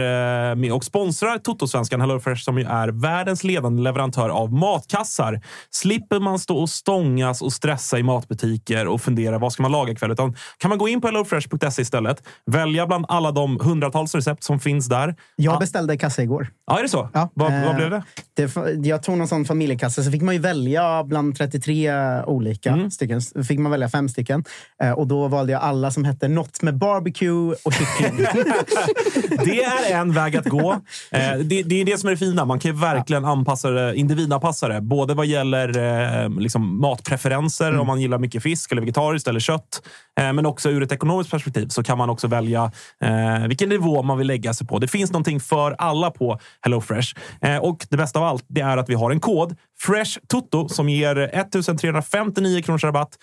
eh, med och sponsrar Toto-svenskan. HelloFresh som ju är världens ledande leverantör av matkassar. Slipper man stå och stångas och stressa i matbutiker och fundera vad ska man laga ikväll. Utan kan man gå in på hellofresh.se istället, välja bland alla de hundratals recept som finns där. Jag beställde kassa igår. Ja, är det så? Ja, vad, eh, vad blev det? det? Jag tog någon sån familjekassa, så fick man ju välja bland 33 olika Mm. stycken. Så fick man välja fem stycken. Eh, och då valde jag alla som hette något med barbecue och kyckling. Det är en väg att gå. Eh, det, det är det som är det fina. Man kan ju verkligen anpassa det, individanpassa det. Både vad gäller eh, liksom matpreferenser, om man gillar mycket fisk eller vegetariskt eller kött. Eh, men också ur ett ekonomiskt perspektiv så kan man också välja eh, vilken nivå man vill lägga sig på. Det finns någonting för alla på HelloFresh. Eh, och det bästa av allt det är att vi har en kod, Fresh Toto, som ger 1359 kronors rabatt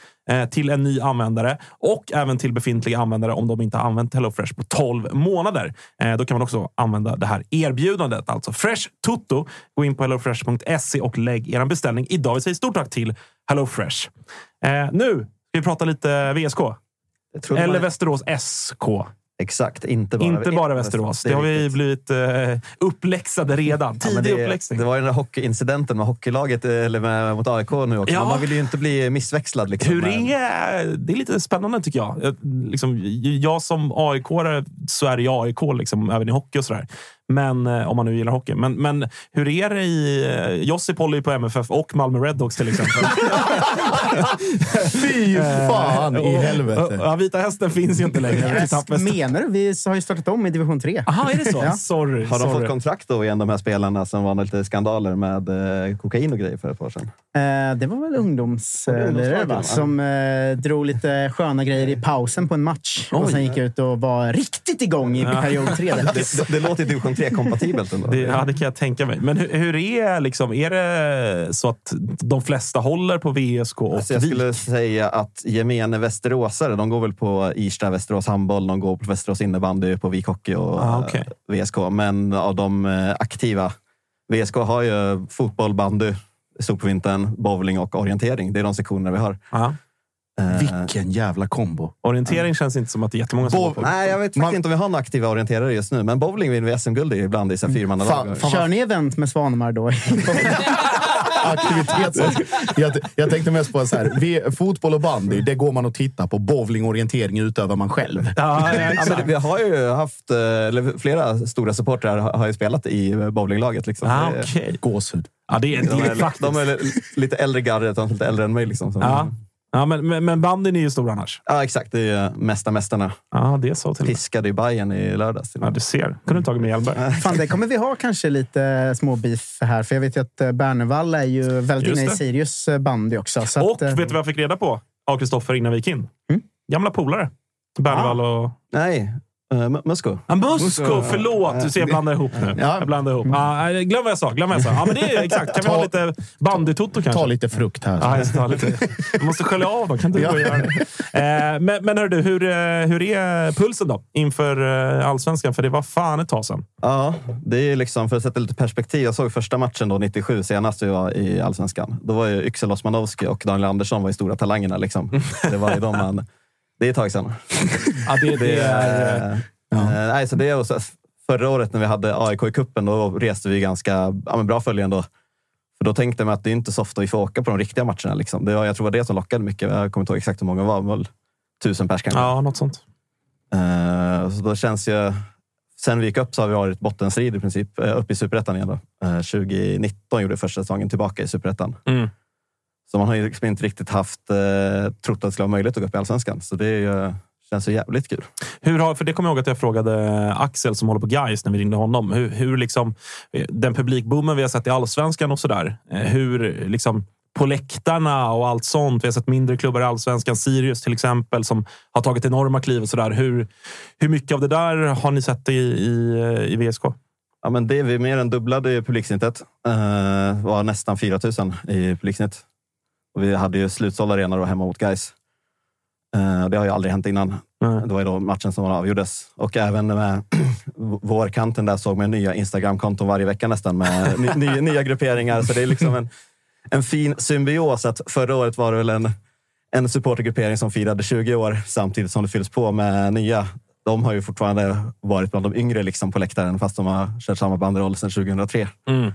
till en ny användare och även till befintliga användare om de inte har använt HelloFresh på 12 månader. Då kan man också använda det här erbjudandet, alltså Fresh Toto. Gå in på hellofresh.se och lägg er beställning idag. Vi säger stort tack till HelloFresh. Nu ska vi prata lite VSK. Eller man- Västerås SK. Exakt, inte bara, Inte bara Västerås. Det, är har vi blivit eh, uppläxade redan. Ja, Tidig det, uppläxning. det var ju den där hockeyincidenten med hockeylaget eller med, mot AIK nu också. Ja. Man vill ju inte bli missväxlad. Liksom, Hur är, det är lite spännande tycker jag. Jag- Liksom, jag som aik så är det AIK liksom, även i hockey och sådär. Men, eh, om man nu gillar hockey. Men, men hur är det i... eh, Josip håller ju på MFF och Malmö Redhawks till exempel. Fy fan i helvete. Ja, Vita Hästen finns ju inte längre. Menar du? Vi har ju startat om i division 3. Jaha, är det så? Ja. Sorry. Har de sorry. fått kontrakt då igen, de här spelarna som var lite skandaler med eh, kokain och grejer för ett par år sedan? Eh, det var väl ungdomslirare va? som eh, drog lite sköna grejer i pausen på en match. Och Oj. sen gick ut och var riktigt igång i period tre. där. Det, det, det låter division 3-kompatibelt ändå. Det, ja, det kan jag tänka mig. Men hur, hur är, liksom, är det så att de flesta håller på VSK och Alltså jag skulle säga att gemene västeråsare, de går väl på Irsta Västerås handboll, de går på Västerås innebandy, på Vik Hockey och Ah, okej. eh, VSK. Men av de eh, aktiva, VSK har ju fotboll, bandy, stort på vintern, bowling och orientering. Det är de sektionerna vi har. Ja. Eh, Vilken jävla kombo. Orientering känns inte som att det är jättemånga som Bo- går på. Nej, jag vet faktiskt Man- inte om vi har några aktiva orienterare just nu, men bowling vinner vi SM-guld ibland i fyrmannalag. Kör ni event med Svanemar då? aktivitets... jag, jag tänkte mest på så här, vi, fotboll och bandy, det går man och tittar på. Bowling och orientering utövar man själv. Ja, ja, Ja, men exakt. det, vi har ju haft, eh, eller flera stora supportrar har har ju spelat i bowlinglaget. Liksom. Ah, Det- okej. Gåshud. Ja, det är, det De är är, faktiskt. de är lite äldre gardet, de är lite äldre än mig. Liksom, så. Ja. Ja, men, men, men bandyn är ju stor annars. Ja, exakt. Det är ju mesta mästarna. Ja, det är så till. Piskade i Bayern i lördags. Ja, du ser. kunde du tagit med Hjelmberg. Fan, det kommer vi ha kanske lite små beef här. För jag vet ju att eh, Bernevall är ju väldigt Just inne i. Sirius eh, bandy också. Så Och att, eh, vet du vad jag fick reda på av Kristoffer innan vi gick in? Mm. Gamla polare. Bernevall och... Nej, uh, Musko. Ja, Musko, förlåt! Du ser, jag blandar ihop nu. Ja. Jag blandar ihop. Nej, glöm vad jag sa. Glöm vad jag sa. Ja, men det är exakt. Kan vi Ta- ha lite bandytoto kanske? Ta lite frukt här. Ja, jag, lite. jag måste skölja av dem. Kan inte du Ja. göra det? Eh, men, men hör du, hur, eh, hur är pulsen då inför eh, allsvenskan? För det var fan ett tag sedan. Ja, det är liksom för att sätta lite perspektiv. Jag såg första matchen då, 97, senast vi var i Allsvenskan. Då var ju Yxel Osmanowski och Daniel Andersson var ju stora talangerna. Liksom. Det var ju de man... Det är ett tag sedan. Ja, det, det är... Eh, eh, nej, så det är, förra året när vi hade AIK i kuppen då reste vi ganska ja, bra följe ändå. För då tänkte man att det är inte så ofta vi får åka på de riktiga matcherna. Liksom. Det var, jag tror det var det som lockade mycket. Jag kommer inte ihåg exakt hur många det var. väl tusen pers kanske. Ja, något sånt. Eh, så då känns ju... Sen vi gick upp så har vi varit bottenstrid i princip. Uh, upp i superettan igen. Då. Eh, 2019 gjorde första säsongen tillbaka i superettan. Mm. Så man har liksom inte riktigt haft uh, trott att det skulle vara möjligt att gå upp i allsvenskan. Så det är ju, känns ju jävligt kul. Hur har, för det kommer jag ihåg att jag frågade Axel som håller på Gais när vi ringde honom. Hur, hur liksom, eh, den publikboomen vi har sett i allsvenskan och sådär. eh, Hur liksom, på läktarna och allt sånt. Vi har sett mindre klubbar i allsvenskan. Sirius till exempel som har tagit enorma kliv och sådär. Hur, hur mycket av det där har ni sett i, i, i VSK? Ja, men det är vi mer än dubblade i publiksnittet. Uh, var nästan 4 000 i publiksnitt. Och vi hade ju slutsåld arena då hemma mot Gais. Uh, det har ju aldrig hänt innan. Nej. Det var ju då matchen som avgjordes. Och även med vårkanten där såg man nya Instagram-konton varje vecka nästan med ny, nya, nya grupperingar. Så det är liksom en, en fin symbios. Att förra året var det väl en, en supportergruppering som firade 20 år samtidigt som det fylls på med nya. De har ju fortfarande varit bland de yngre liksom på läktaren fast de har kört samma banderoll sedan 2003. Mm.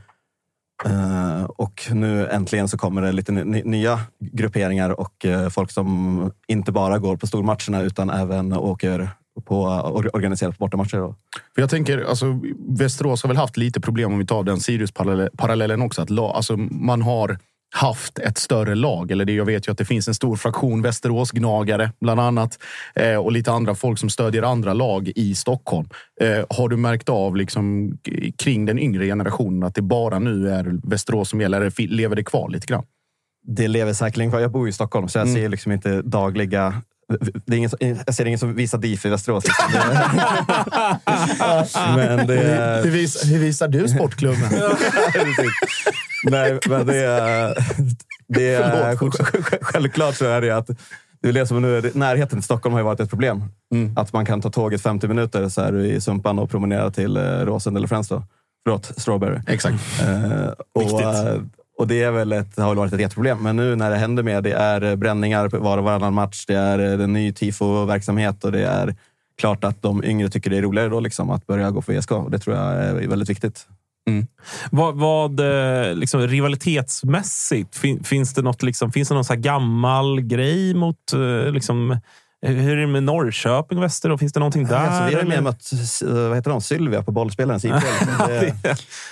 Uh, och nu äntligen så kommer det lite nya grupperingar och uh, folk som inte bara går på stormatcherna utan även åker på or, organiserat bortamatcher. Då. För jag tänker, alltså, Västerås har väl haft lite problem om vi tar den Sirius-parallellen också. Att la, alltså, man har haft ett större lag. Eller det, jag vet ju att det finns en stor fraktion Västerås-gnagare bland annat. Eh, och lite andra folk som stödjer andra lag i Stockholm. Eh, har du märkt av liksom, kring den yngre generationen att det bara nu är Västerås som gäller? Eller lever det kvar lite grann? Det lever säkerligen kvar. Jag bor i Stockholm så jag Mm. ser liksom inte dagliga det är ingen, jag ser ingen som visar DIF i Västerås. Liksom. Men det är... Hur, vis, hur visar du sportklubben? Nej, men det är... Det är självklart så är det att det är det som nu är, närheten till Stockholm har varit ett problem. Mm. Att man kan ta tåget 50 minuter så är du i Sumpan och promenera till eh, Råsunda eller. Då. Förlåt, Strawberry. Exakt. Eh, och, Viktigt och det är väl ett, har väl varit ett jätteproblem. Men nu när det händer mer, det är eh, bränningar var och varannan match. Det är eh, en ny tifo-verksamhet och det är klart att de yngre tycker det är roligare då liksom, att börja gå för ESK Och det tror jag är väldigt viktigt. Mm. Vad, vad eh, liksom, rivalitetsmässigt, fin, finns det något liksom, finns det någon så här gammal grej mot liksom, hur är det med Norrköping och Västerås? Finns det någonting där? Alltså, vi har ju mer mött vad heter de? Sylvia på bollspelaren. Så det,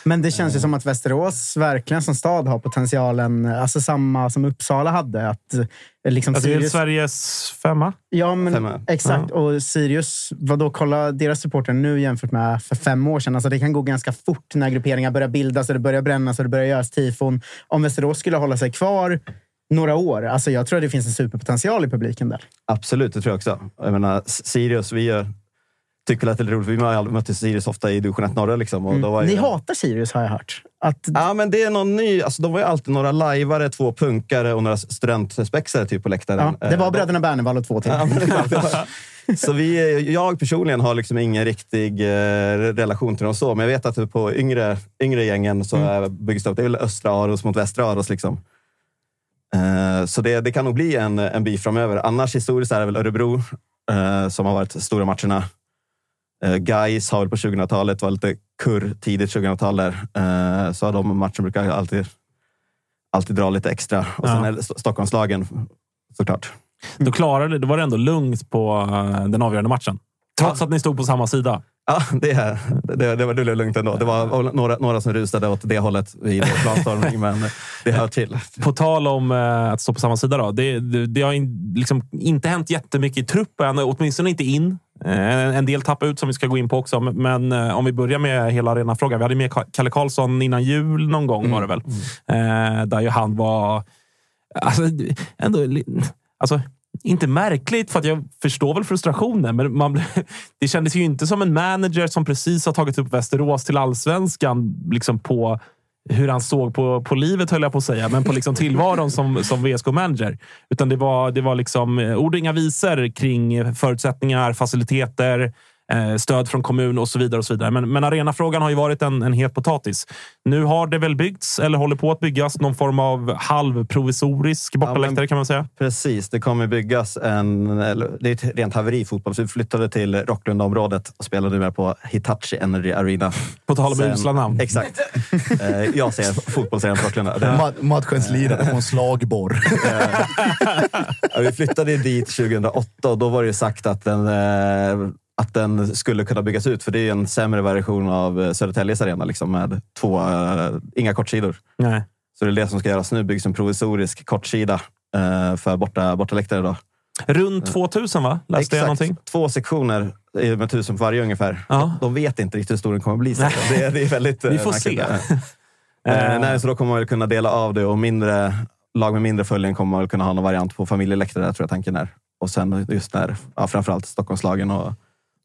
Men det känns ju som att Västerås verkligen som stad har potentialen, alltså samma som Uppsala hade. Att eh, liksom Alltså, det är Sirius, Sveriges femma. ja, men, Femma. exakt. Och Sirius, vadå, kolla deras supporter nu jämfört med för fem år sedan. Alltså, det kan gå ganska fort när grupperingar börjar bildas och det börjar brännas och det börjar göras tifon. Om Västerås skulle hålla sig kvar några år, alltså jag tror att det finns en superpotential i publiken där. Absolut, det tror jag också. Jag menar, Sirius, vi gör, tycker att det är roligt. Vi mötte Sirius ofta i division 1 norra. Liksom, och då var ju, Mm. Ni hatar Sirius har jag hört. Att, Ja, men det är någon ny. Alltså, de var ju alltid några lajvare, två punkare och några studentspexare typ, på läktaren. ja, det var Eh, bröderna Bernevall och två till. Ja, så vi, jag personligen har liksom ingen riktig eh, relation till dem så, men jag vet att på yngre, yngre gängen så Mm. byggs det upp. Det är väl östra Aros mot västra Aros. Liksom. Eh, så det, det kan nog bli en, en beef framöver. Annars historiskt är det väl Örebro eh, som har varit stora matcherna. Uh, Guys har väl på 2000-talet var lite kurr tidigt 2000-tal där. Eh, så de matcherna brukar alltid, alltid dra lite extra. Och sen Ja. är det Sto- Stockholmslagen såklart. Då, klarade, då var det ändå lugnt på eh, den avgörande matchen. Trots att ni stod på samma sida. Ja, det, det, det, var, det blev lugnt ändå. Det var några, några som rusade åt det hållet vid planstormning, men det hör till. På tal om eh, att stå på samma sida. Då, det, det, har in, liksom inte hänt jättemycket i truppen, åtminstone inte in. Eh, En del tappar ut som vi ska gå in på också. Men eh, om vi börjar med hela arenafrågan. Vi hade med Ka- Kalle Karlsson innan jul någon gång var det väl. Eh, där ju han var... Alltså, ändå, alltså, inte märkligt, för att jag förstår väl frustrationen. Men man, det kändes ju inte som en manager som precis har tagit upp Västerås till allsvenskan liksom på hur han såg på, på livet, höll jag på att säga, men på liksom tillvaron som, som VSK-manager. Utan det var, det var liksom eh, ord och inga visor kring förutsättningar, faciliteter, stöd från kommun och så vidare. och så vidare. Men, men arenafrågan har ju varit en, en het potatis. Nu har det väl byggts, eller håller på att byggas, någon form av halvprovisorisk bortaläktare kan man säga. Precis, det kommer byggas en... eller, Det är ett rent haveri i fotboll. Så vi flyttade till Rocklundaområdet och spelar numera på Hitachi Energy Arena. På tal om usla namn. Exakt. Eh, Jag säger fotbollsarenan på Rocklunda. Matchens lirare på en slagborr. Ja, vi flyttade dit 2008 och då var det ju sagt att den, eh, att den skulle kunna byggas ut. För det är en sämre version av eh, Södertäljes arena liksom, med två, eh, inga kortsidor. Nej. Så det är det som ska göras nu. byggs en provisorisk kortsida eh, för borta, bortaläktare. Då. Runt 2000 va? Läste jag någonting? Två sektioner med tusen på varje ungefär. Ja. De vet inte riktigt hur stor den kommer bli. Så det, det är väldigt, Vi får märkligt. se. Eh, nej, så då kommer man väl kunna dela av det och mindre, lag med mindre följen kommer man kunna ha någon variant på familjeläktare, tror jag tanken är. Och sen just där, ja, framförallt Stockholmslagen och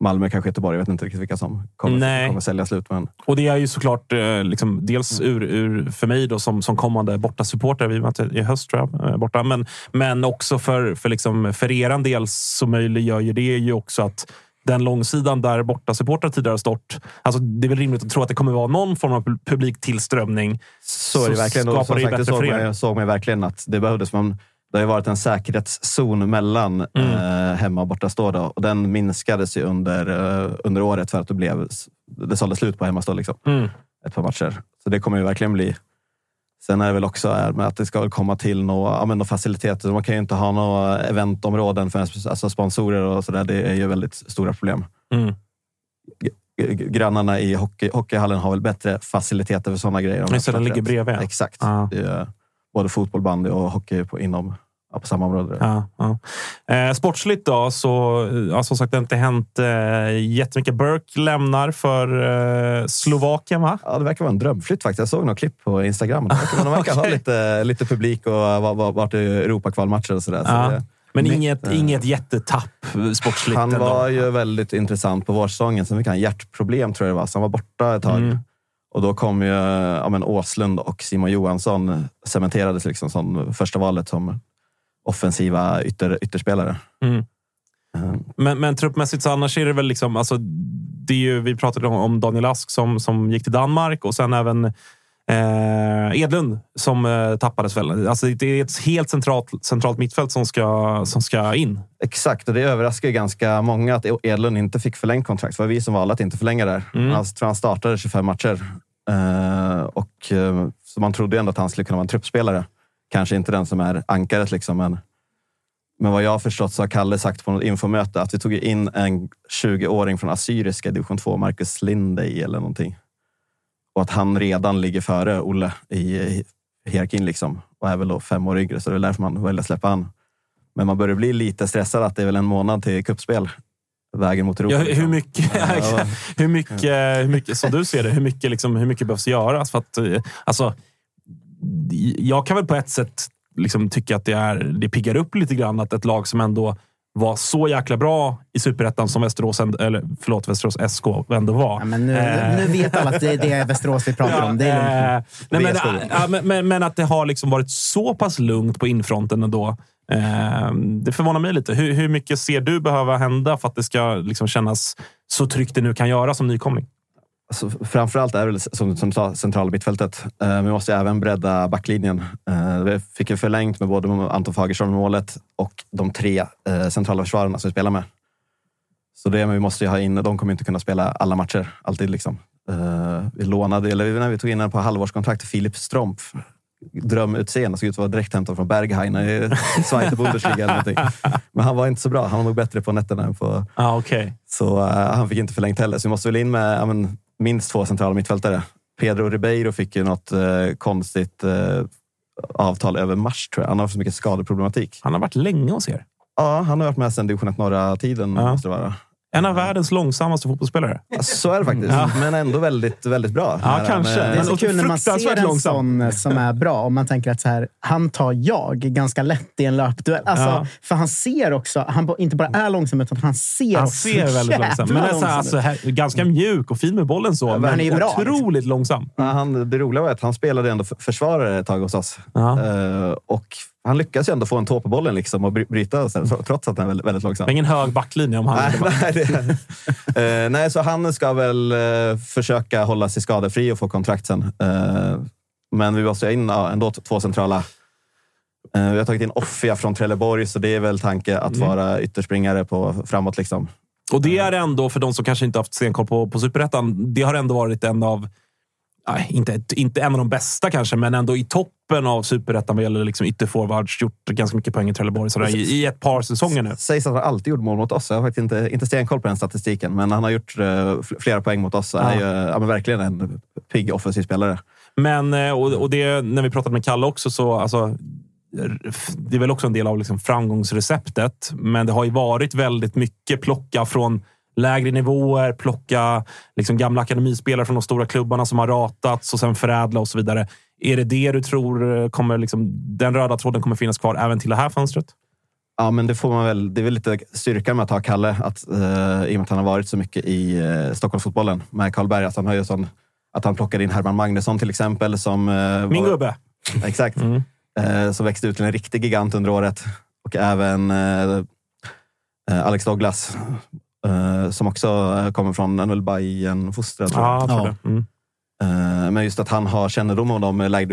Malmö, kanske Göteborg. Jag vet inte riktigt vilka som kommer, Nej. kommer sälja slut. Men Och det är ju såklart eh, liksom, dels ur, ur för mig då, som, som kommande bortasupporter. Vi möter i höst tror jag, eh, borta. Men, men också för, för, liksom, för er del så möjliggör ju det ju också att den långsidan där bortasupportrar tidigare har stått. Alltså, det är väl rimligt att tro att det kommer vara någon form av pu- publiktillströmning. så är det verkligen. Och skapar det ju bättre såg för er. man, såg man verkligen att det behövdes. Man, det har ju varit en säkerhetszon mellan Mm. eh, hemma och bortastå. Då, och den minskades ju under, eh, under året för att det, blev, det sålde slut på hemmastå. Liksom. Mm. ett par matcher. Så det kommer ju verkligen bli. Sen är det väl också är med att det ska komma till några, ja, men faciliteter. Man kan ju inte ha några eventområden för alltså sponsorer och sådär. Det är ju väldigt stora problem. Mm. Grannarna i hockey, hockeyhallen har väl bättre faciliteter för sådana grejer. det, den ligger bredvid. Exakt. Ja. Det både fotboll, bandy och hockey på, inom, på samma område. Ja, ja. Eh, sportsligt då, så eh, ja, som sagt, det har inte hänt eh, jättemycket. Burke lämnar för eh, Slovakien, va? Ja, det verkar vara en drömflytt faktiskt. Jag såg något klipp på Instagram. De verkar, de verkar ha Okej. lite, lite publik och va- va- varit i Europakvalmatcher och sådär. Så Ja. det, Men Mitt, inget, eh, inget jättetapp eh, sportsligt. Han ändå. var ju väldigt intressant på vårsäsongen. Sen fick han hjärtproblem tror jag det var, så han var borta ett tag. Mm. Och då kom ju ja, men Åslund och Simon Johansson cementerades liksom som första valet som offensiva ytter, ytterspelare. Mm. Eh, Men, men truppmässigt så annars är det väl liksom... Alltså, det är ju, vi pratade om, om Daniel Ask som, som gick till Danmark och sen även eh, Edlund som eh, tappades väl. Alltså, det är ett helt centralt, centralt mittfält som ska, som ska in. Exakt, och det överraskar ganska många att Edlund inte fick förlängt kontrakt. Det var vi som valde att inte förlänga där. Mm. Han, tror han startade 25 matcher. Eh, och, eh, så man trodde ändå att han skulle kunna vara en truppspelare. Kanske inte den som är ankaret, liksom, men Men vad jag har förstått så har Kalle sagt på något infomöte att vi tog in en 20-åring från Assyriska division 2, Marcus Lindey eller någonting. Och att han redan ligger före Olle i hierarkin liksom. Och är väl då fem år yngre, så det är därför man väljer att släppa han. Men man börjar bli lite stressad att det är väl en månad till kuppspel. Vägen mot Europa. Ja, hur, liksom. mycket, Ja. hur, mycket, hur mycket, som du ser det, hur mycket, liksom, hur mycket behövs göras? För att, eh, alltså, jag kan väl på ett sätt liksom tycka att det, är, det piggar upp lite grann att ett lag som ändå var så jäkla bra i superettan som Västerås, eller, förlåt, Västerås SK ändå var. Ja, men nu, Eh, nu vet alla att det, det är Västerås vi pratar om. Det är. Eh, nej, men, ja, men, men att det har liksom varit så pass lugnt på infronten ändå. Eh, det förvånar mig lite. Hur, hur mycket ser du behöva hända för att det ska liksom kännas så tryggt det nu kan göra som nykomling? Alltså, framförallt är det som, som sa, centrala mittfältet. Eh, vi måste även bredda backlinjen. Eh, vi fick ju förlängt med både Anton Fagerström i målet och de tre eh, centrala försvararna som vi spelar med. Så det men vi måste ju ha in, de kommer inte kunna spela alla matcher, alltid. Liksom. Eh, vi lånade, eller när vi tog in en på halvårskontrakt, Filip Stromp. Drömutseende, såg ut att vara direkt hämtad från Berghain i Zweite Bundesliga eller någonting. Men han var inte så bra. Han var nog bättre på nätterna än på Ah, okay. så eh, han fick inte förlängt heller. Så vi måste väl in med ja, men, minst två centrala mittfältare. Pedro Ribeiro fick ju något eh, konstigt eh, avtal över mars, tror jag. Han har för så mycket skadeproblematik. Han har varit länge hos er. Ja, han har varit med sedan division 1 norra-tiden. Ja. Måste det vara. En av världens långsammaste fotbollsspelare. Så är det faktiskt, Ja. men ändå väldigt, väldigt bra. Ja, kanske. han, eh, Det är så kul när man ser en långsam. sån eh, som är bra. Om man tänker att så här, han tar jag ganska lätt i en löpduell. Alltså, Ja. För han ser också, han inte bara är långsam, utan han ser Han också ser väldigt långsam Men är så här, långsam alltså, här, ganska mjuk och fin med bollen så. men han är bra, liksom. otroligt långsam. Ja, han, det roliga var att han spelade ändå försvarare ett tag hos oss. Ja. Eh, och han lyckas ju ändå få en tå på bollen liksom, och bry- bryta trots att han är väldigt, väldigt långsam. Ingen hög backlinje om han... Nej, nej, det, eh, nej, så han ska väl eh, försöka hålla sig skadefri och få kontrakt sen. Eh, men vi måste in ja, ändå två centrala. Eh, vi har tagit in Offia från Trelleborg, så det är väl tanke att vara ytterspringare på framåt. Liksom. Och det är ändå, för de som kanske inte haft stenkoll på, på Superettan, det har ändå varit en av... Nej, inte, inte en av de bästa kanske, men ändå i toppen av Superettan vad gäller liksom ytterforwards. Gjort ganska mycket poäng i Trelleborg sådär, i, i ett par säsonger nu. Sägs att han alltid gjort mål mot oss. Jag har faktiskt inte, inte stenkoll på den statistiken, men han har gjort eh, fl- flera poäng mot oss. Han är ju ja, men verkligen en pigg offensiv spelare. Men, eh, och, och det, när vi pratade med Kalle också, så alltså, det är väl också en del av liksom framgångsreceptet. Men det har ju varit väldigt mycket plocka från lägre nivåer, plocka liksom gamla akademispelare från de stora klubbarna som har ratats och sen förädla och så vidare. Är det det du tror eh, kommer, liksom, den röda tråden kommer finnas kvar även till det här fönstret? Ja, men det får man väl. Det är väl lite styrkan med att ha Kalle, att, eh, i och med att han har varit så mycket i eh, Stockholmsfotbollen med Karlberg. Att han, har ju sån, att han plockade in Herman Magnusson till exempel. Som, eh, Min var- gubbe. Exakt. Eh, som växte ut till en riktig gigant under året. Och även eh, eh, Alex Douglas, eh, som också kommer från en Bayern fostrad. Ja, jag tror det. Mm. Eh, Men just att han har kännedom om de lägre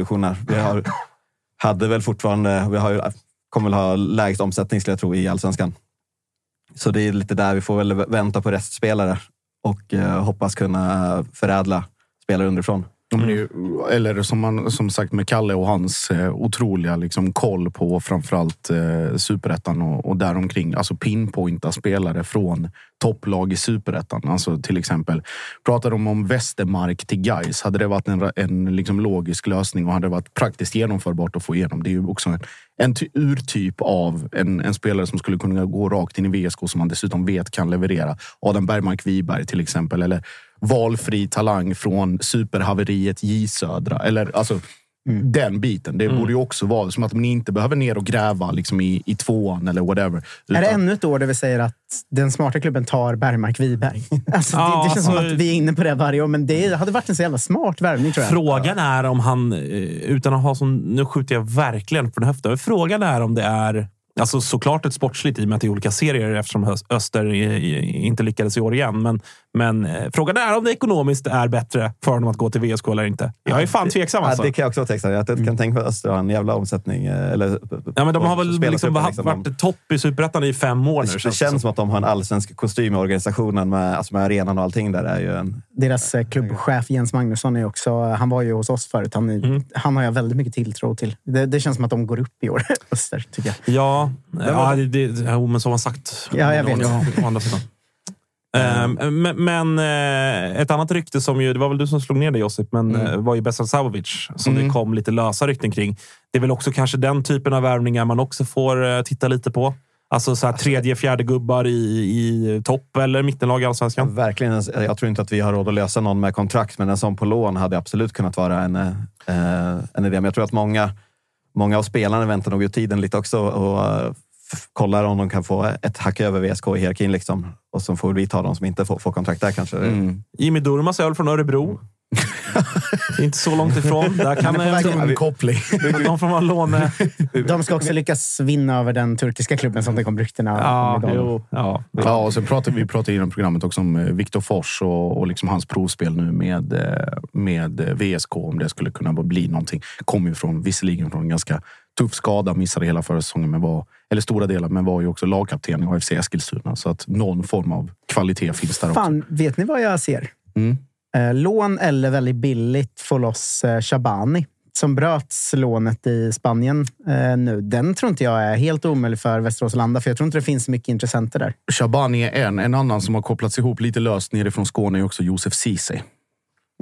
Vi har, hade väl fortfarande, vi har, kommer väl ha lägst omsättning skulle jag tro i allsvenskan. Så det är lite där vi får väl vänta på restspelare och eh, hoppas kunna förädla spelare underifrån. Ju- Eller som, man, som sagt med Kalle och hans eh, otroliga liksom, koll på framförallt eh, superettan och, och däromkring. Alltså pinpointa spelare från topplag i superettan. Alltså till exempel, pratar de om Västermark till Gais Hade det varit en, en liksom, logisk lösning och hade det varit praktiskt genomförbart att få igenom. Det är ju också en, en ty- urtyp av en, en spelare som skulle kunna gå rakt in i VSK som man dessutom vet kan leverera. Adam Bergmark Wiberg till exempel. Eller valfri talang från superhaveriet J Södra. Eller alltså den biten. Det borde ju också vara som att man inte behöver ner och gräva liksom, i, i tvåan eller whatever. Är det Utan- ännu ett år där vi säger att den smarta klubben tar Bergmark Wiberg? Alltså, Ja, det, det känns alltså- som att vi är inne på det varje år, men det hade varit en så jävla smart värvning tror jag. Frågan är om han, eh, utan att ha som, nu skjuter jag verkligen från höften, men frågan är om det är Alltså såklart ett sportsligt i och med att det är olika serier eftersom Öster inte lyckades i år igen. Men, Men eh, frågan är om det ekonomiskt är bättre för honom att gå till VSK eller inte. Jag är fan tveksam alltså. Ja, det kan jag också vara tveksam. Jag kan tänka mig att Öster har en jävla omsättning. eh, Eller, Ja, men de har väl spelartruppen, liksom varit, liksom. varit topp i Superettan i fem år nu. Det, det känns som att de har en allsvensk kostym i organisationen med, alltså med arenan och allting. där är ju en, Deras eh, klubbchef Jens Magnusson är också, han var ju hos oss förut. Han, Mm. han har jag väldigt mycket tilltro till. Det, det känns som att de går upp i år, Öster, tycker jag. Ja, ja det, det, jo, men som man sagt. Ja, jag vet. Ja, å andra sidan. Ehm, men men eh, ett annat rykte som ju, det var väl du som slog ner det Josip, men Mm. eh, var ju Bessan Savovic som Mm. det kom lite lösa rykten kring. Det är väl också kanske den typen av värvningar man också får eh, titta lite på. Alltså så här, tredje, fjärde gubbar i, i topp eller mittenlag i allsvenskan. verkligen, jag tror inte att vi har råd att lösa någon med kontrakt, men en sån på lån hade absolut kunnat vara en, en idé. Men jag tror att många, många av spelarna väntar nog ut tiden lite också och kollar om de kan få ett hack över VSK i hierarkin. Liksom. Och så får vi ta de som inte får, får kontrakt där kanske. Mm. Jimmy Durmaz är väl från Örebro. Är inte så långt ifrån. Där kan eh, Koppling. de får vara låne... De ska också lyckas vinna över den turkiska klubben som det kom ryktena Ja, om jo, ja. Ja, och så pratade vi pratade inom programmet också om eh, Viktor Fors och, och liksom hans provspel nu med, eh, med eh, VSK. Om det skulle kunna bli någonting. Kommer ju från, visserligen från en ganska tuff skada. Missade hela förra säsongen, men var, eller stora delar, men var ju också lagkapten i AFC Eskilstuna. Så att någon form av kvalitet finns där också. Fan, vet ni vad jag ser? Mm. Eh, lån eller väldigt billigt få loss eh, Shabani som bröts lånet i Spanien eh, nu. Den tror inte jag är helt omöjlig för Västerås att landa, för jag tror inte det finns så mycket intressenter där. Shabani är en. En annan som har kopplats ihop lite löst nerifrån Skåne är också Josef Ceesay.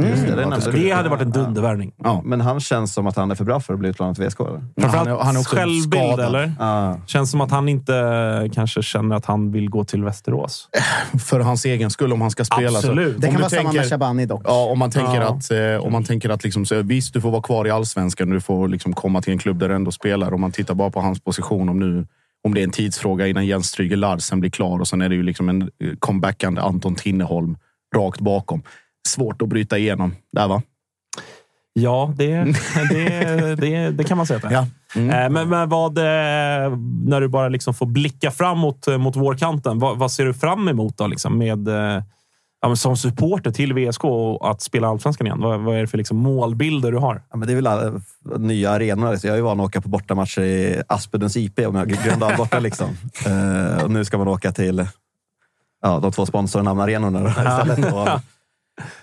Just det, Mm. skulle- du. Det hade varit en dundervärvning. Ja. Men han känns som att han är för bra för att bli utlånad till VSK. Eller? Framförallt han är- han är också självbild, skadad. eller? Ah. Känns som att han inte kanske känner att han vill gå till Västerås. För hans egen skull, om han ska spela. Absolut. Så, Det om kan vara samma med Shabani dock. Ja, om man tänker Ja. att, eh, om man tänker att liksom, så, visst, du får vara kvar i allsvenskan. Du får liksom komma till en klubb där du ändå spelar. Om man tittar bara på hans position. Om, nu, om det är en tidsfråga innan Jens Stryger Larsen blir klar och sen är det ju liksom en eh, comebackande Anton Tinneholm rakt bakom. Svårt att bryta igenom där, va? Ja, det, det, det, det kan man säga att det är. Ja. Mm. Eh, Men, men vad, eh, när du bara liksom får blicka framåt eh, mot vårkanten, vad, vad ser du fram emot då, liksom, med, ja, men som supporter till VSK och att spela allsvenskan igen? Vad, vad är det för liksom målbilder du har? Ja, men det är väl alla, nya arenor. Så jag är ju van att åka på bortamatcher i Aspudens IP om jag Gröndal borta. Liksom. Eh, och nu ska man åka till ja, de två sponsornamnarenorna istället. Och,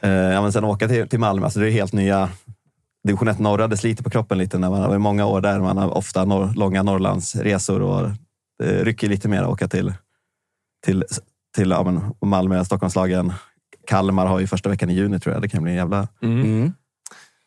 eh, ja, men sen åka till, till Malmö. Alltså det är helt nya division 1 norra. Det sliter på kroppen lite när man har varit många år där. Man har ofta norr, långa Norrlandsresor och det rycker lite mer att åka till, till, till ja, men Malmö, Stockholmslagen. Kalmar har ju första veckan i juni tror jag. Det kan bli en jävla... Mm.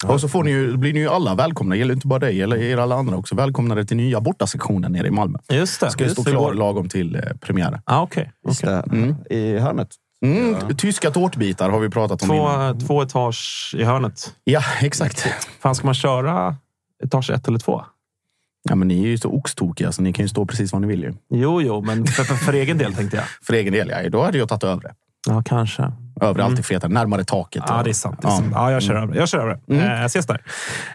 Och så får ni ju, blir ni ju alla välkomna. Det gäller inte bara dig, eller er alla andra också. Välkomnade till nya bortasektionen nere i Malmö. Just det. Ska ju stå klar lagom till eh, premiären. Ah. Just det, Mm. I hörnet. Mm. Tyska tårtbitar har vi pratat om innan. Två, två etage i hörnet. Ja, exakt. Fan, ska man köra etage ett eller två? Ja, men ni är ju så oxtokiga så ni kan ju stå precis vad ni vill. Ju. Jo, jo, men för, för, för egen del tänkte jag. För egen del, ja, då hade jag tagit övre. Ja, kanske. Övre alltid fetare, närmare taket. Ja, det är sant. Det är Ja. sant. Ja, jag kör över. Jag kör över. Mm. Eh, ses där.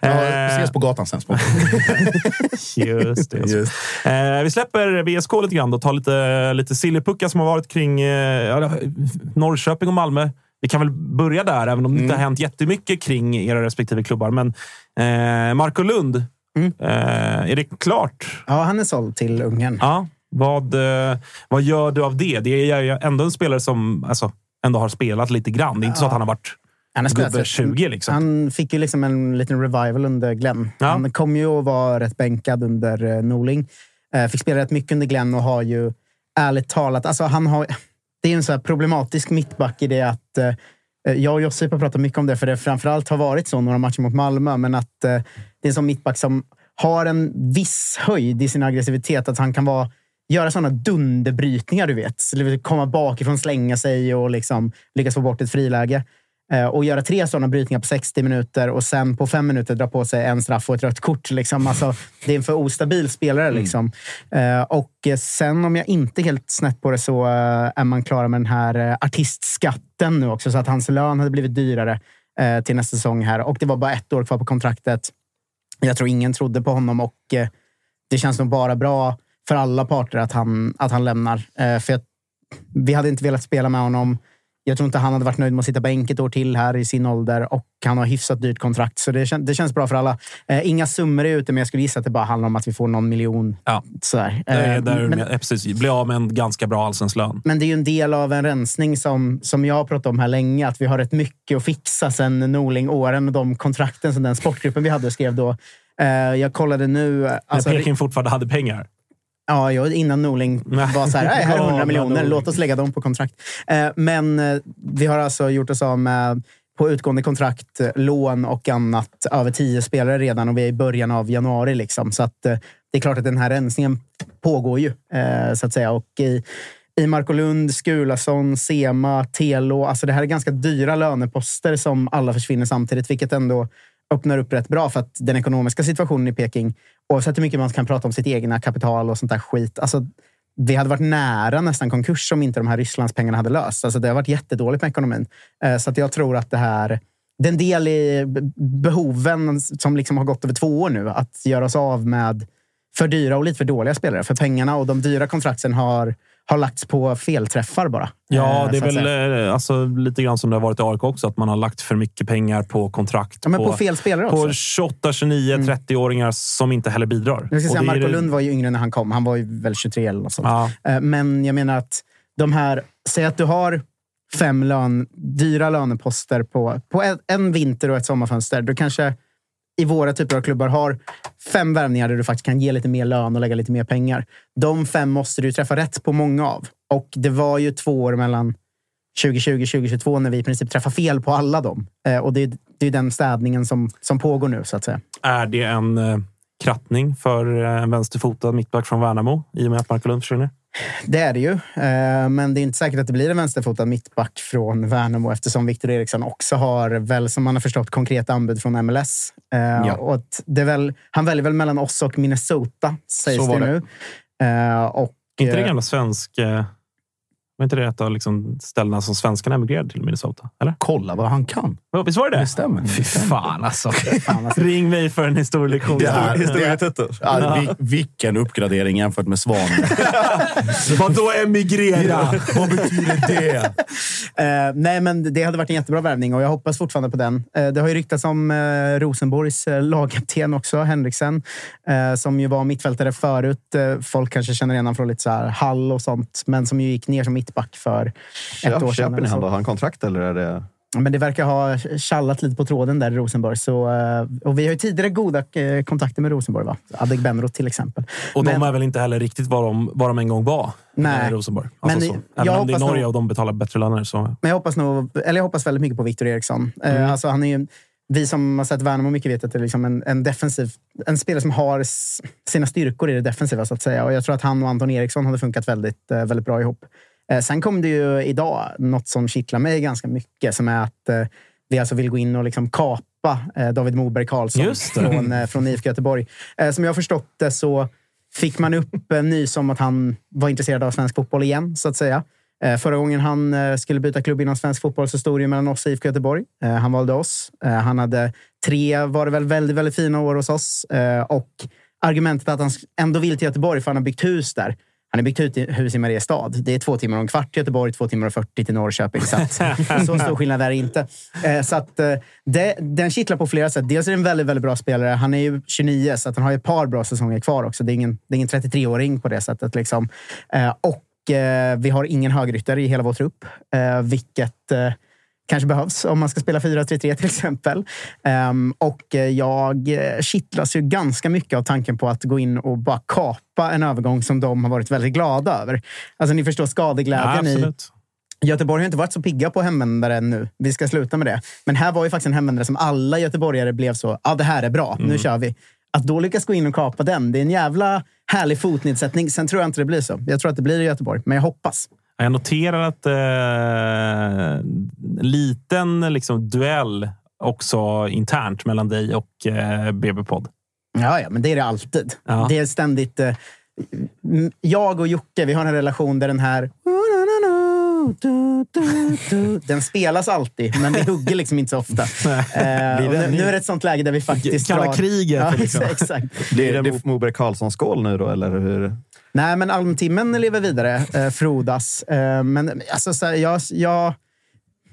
Ja, Eh, ses på gatan sen. Just det. Just. Eh, vi släpper VSK lite grann och tar lite, lite sillypuckar som har varit kring eh, ja, Norrköping och Malmö. Vi kan väl börja där, även om det inte har hänt jättemycket kring era respektive klubbar. Men eh, Marco Lund, Mm. eh, är det klart? Ja, han är såld till Ungern. Ja. Vad, eh, vad gör du av det? Det är ju ändå en spelare som alltså, ändå har spelat lite grann. Det är inte så att han har varit Han har gubbe rätt- 20. Liksom. Han fick ju liksom en liten revival under Glenn. Ja. Han kom ju att vara rätt bänkad under eh, Norling. Eh, fick spela rätt mycket under Glenn och har ju ärligt talat... Alltså han har, det är en så problematisk mittback i det att... Eh, jag och Josip har pratat mycket om det, för det framförallt har varit så några matcher mot Malmö. Men att det är en sån mittback som har en viss höjd i sin aggressivitet. Att han kan vara, göra sådana dunderbrytningar, du vet. Eller Komma bakifrån, slänga sig och liksom lyckas få bort ett friläge. Eh, och göra tre sådana brytningar på 60 minuter och sen på fem minuter dra på sig en straff och ett rött kort. Liksom. Alltså, det är en för ostabil spelare. Liksom. Eh, och sen, om jag inte är helt snett på det, så eh, är man klara med den här artistskatten nu också. Så att hans lön hade blivit dyrare till nästa säsong. här. Och det var bara ett år kvar på kontraktet. Jag tror ingen trodde på honom och det känns nog bara bra för alla parter att han, att han lämnar. Eh, för jag, vi hade inte velat spela med honom. Jag tror inte han hade varit nöjd med att sitta bänk ett år till här i sin ålder och han har hyfsat dyrt kontrakt. Så det, kän, det känns bra för alla. Eh, inga summor är ute, men jag skulle gissa att det bara handlar om att vi får någon miljon. Ja. Sådär. Det är, Eh, där, men, men, precis, bli av med en ganska bra allsvensk lön. men det är ju en del av en rensning som, som jag har pratat om här länge. Att vi har rätt mycket att fixa sen Norling-åren och de kontrakten som den sportgruppen vi hade skrev då. Eh, jag kollade nu... Alltså, När Peking fortfarande hade pengar. Ja, jag, innan Norling var så här, "Nej, här är 100 Galna miljoner, Norling." låt oss lägga dem på kontrakt. Eh, men eh, vi har alltså gjort oss av med på utgående kontrakt, eh, lån och annat över tio spelare redan och vi är i början av januari. Liksom. Så att, det är klart att den här rensningen pågår ju, så att säga. Och i, i Marko Lund, Skulason, Sema, Telo. Alltså det här är ganska dyra löneposter som alla försvinner samtidigt, vilket ändå öppnar upp rätt bra för att den ekonomiska situationen i Peking, oavsett hur mycket man kan prata om sitt egna kapital och sånt där skit. Alltså, vi hade varit nära nästan konkurs om inte de här Rysslandspengarna hade löst. Alltså, det har varit jättedåligt med ekonomin. Eh, så att jag tror att det här den del i behoven som liksom har gått över två år nu. Att göra oss av med för dyra och lite för dåliga spelare. För pengarna och de dyra kontrakten har, har lagts på felträffar bara. Ja, Eh, det är väl eh, alltså, lite grann som det har varit i AIK också. Att man har lagt för mycket pengar på kontrakt. Ja, men på fel spelare På också. 28, 29, 30-åringar som inte heller bidrar. Jag ska säga, Marco det- Lund var ju yngre när han kom. Han var ju väl 23 eller något sånt. Ja. Eh, Men jag menar att de här... Säg att du har fem lön, dyra löneposter på, på en, en vinter och ett sommarfönster. Du kanske i våra typer av klubbar har fem värvningar där du faktiskt kan ge lite mer lön och lägga lite mer pengar. De fem måste du träffa rätt på många av. Och det var ju två år mellan 2020 och 2022 när vi i princip träffade fel på alla dem. Eh, och det är, det är den städningen som, som pågår nu, så att säga. Är det en eh, krattning för eh, en vänsterfotad mittback från Värnamo i och med att Marko Lund försvinner? Det är det ju, eh, men det är inte säkert att det blir en vänsterfotad mittback från Värnamo eftersom Victor Eriksson också har, väl som man har förstått, konkreta anbud från MLS. Eh, och att det är väl, han väljer väl mellan oss och Minnesota, sägs det, det. nu. Eh, och, inte det gamla svensk... Var inte det ett av liksom ställena som svenskarna emigrerade till Minnesota? Eller? Kolla vad han kan. Ja, Visst var det det? Det stämmer. Fy fan alltså. fan, alltså. Ring mig för en historielektion. Det är- Historietutto. Ja, vi, vilken uppgradering jämfört med Svanen. Vadå emigrera? vad betyder det? Eh, nej, men det hade varit en jättebra värvning och jag hoppas fortfarande på den. Eh, det har ju ryktats om eh, Rosenborgs lagkapten också, Henriksen, som ju var mittfältare förut. Folk kanske känner igen honom från lite så här Hall och sånt, men som ju gick ner som mittback för ett år sedan. Köper ni han då? Har han kontrakt eller är det... Men det verkar ha tjallat lite på tråden där i Rosenborg. Så, eh, och vi har ju tidigare goda eh, kontakter med Rosenborg. Va? Adegbenro till exempel. Och de Men- är väl inte heller riktigt vad de, vad de en gång var Nej. i Rosenborg. Alltså Men så. jag Även om det är Norge nog- och de betalar bättre löner. Så. Men jag hoppas, nog, eller jag hoppas väldigt mycket på Victor Eriksson. Eh, Mm. Alltså, han är ju, vi som har sett Värnamo mycket vet att det är liksom en, en defensiv en spelare som har sina styrkor i det defensiva. så att säga. Och Jag tror att han och Anton Eriksson hade funkat väldigt, eh, väldigt bra ihop. Eh, Sen kom det ju idag något som kittlar mig ganska mycket. Som är att eh, vi alltså vill gå in och liksom kapa eh, David Moberg Karlsson från, från IFK Göteborg. Som jag förstått det så fick man upp en nys om att han var intresserad av svensk fotboll igen, så att säga. Förra gången han skulle byta klubb inom svensk fotboll så stod det mellan oss och IFK Göteborg. Han valde oss. Han hade tre, var det väl, väldigt, väldigt fina år hos oss. Och argumentet att han ändå vill till Göteborg för han har byggt hus där. Han har byggt ut i- hus i Mariestad. Det är två timmar och en kvart till Göteborg, två timmar och 40 till Norrköping. Så, att, så stor skillnad är det inte. Eh, Så att, eh, det, den kittlar på flera sätt. Dels är det en väldigt, väldigt bra spelare. Han är ju 29, så att han har ett par bra säsonger kvar också. Det är ingen, det är ingen 33-åring på det sättet. Liksom. Eh, Och vi har ingen högryttare i hela vår trupp, vilket kanske behövs om man ska spela 4-3-3 till exempel. Ehm, och eh, jag kittlas ju ganska mycket av tanken på att gå in och bara kapa en övergång som de har varit väldigt glada över. Alltså ni förstår Ja, skadeglädjen i absolut. Göteborg har inte varit så pigga på hemvändare ännu. Vi ska sluta med det. Men här var ju faktiskt en hemvändare som alla göteborgare blev så, ja det här är bra, nu kör vi. Att då lyckas gå in och kapa den, det är en jävla härlig fotnedsättning. Sen tror jag inte det blir så. Jag tror att det blir i Göteborg, men jag hoppas. Jag noterar att eh, en liten liksom, duell också internt mellan dig och eh, BB-podd. Ja, ja, men det är det alltid. Ja. Det är ständigt... Eh, jag och Jocke, vi har en relation där den här... Den spelas alltid, men vi hugger liksom inte så ofta. Eh, och nu, nu är det ett sånt läge där vi faktiskt Kalla drar... kriget, Ja, liksom. exakt. Blir det Moberg Karlsson-skål nu då, eller hur? Nej, men almtimmen lever vidare. Eh, frodas. Eh, men alltså, så här, jag, jag,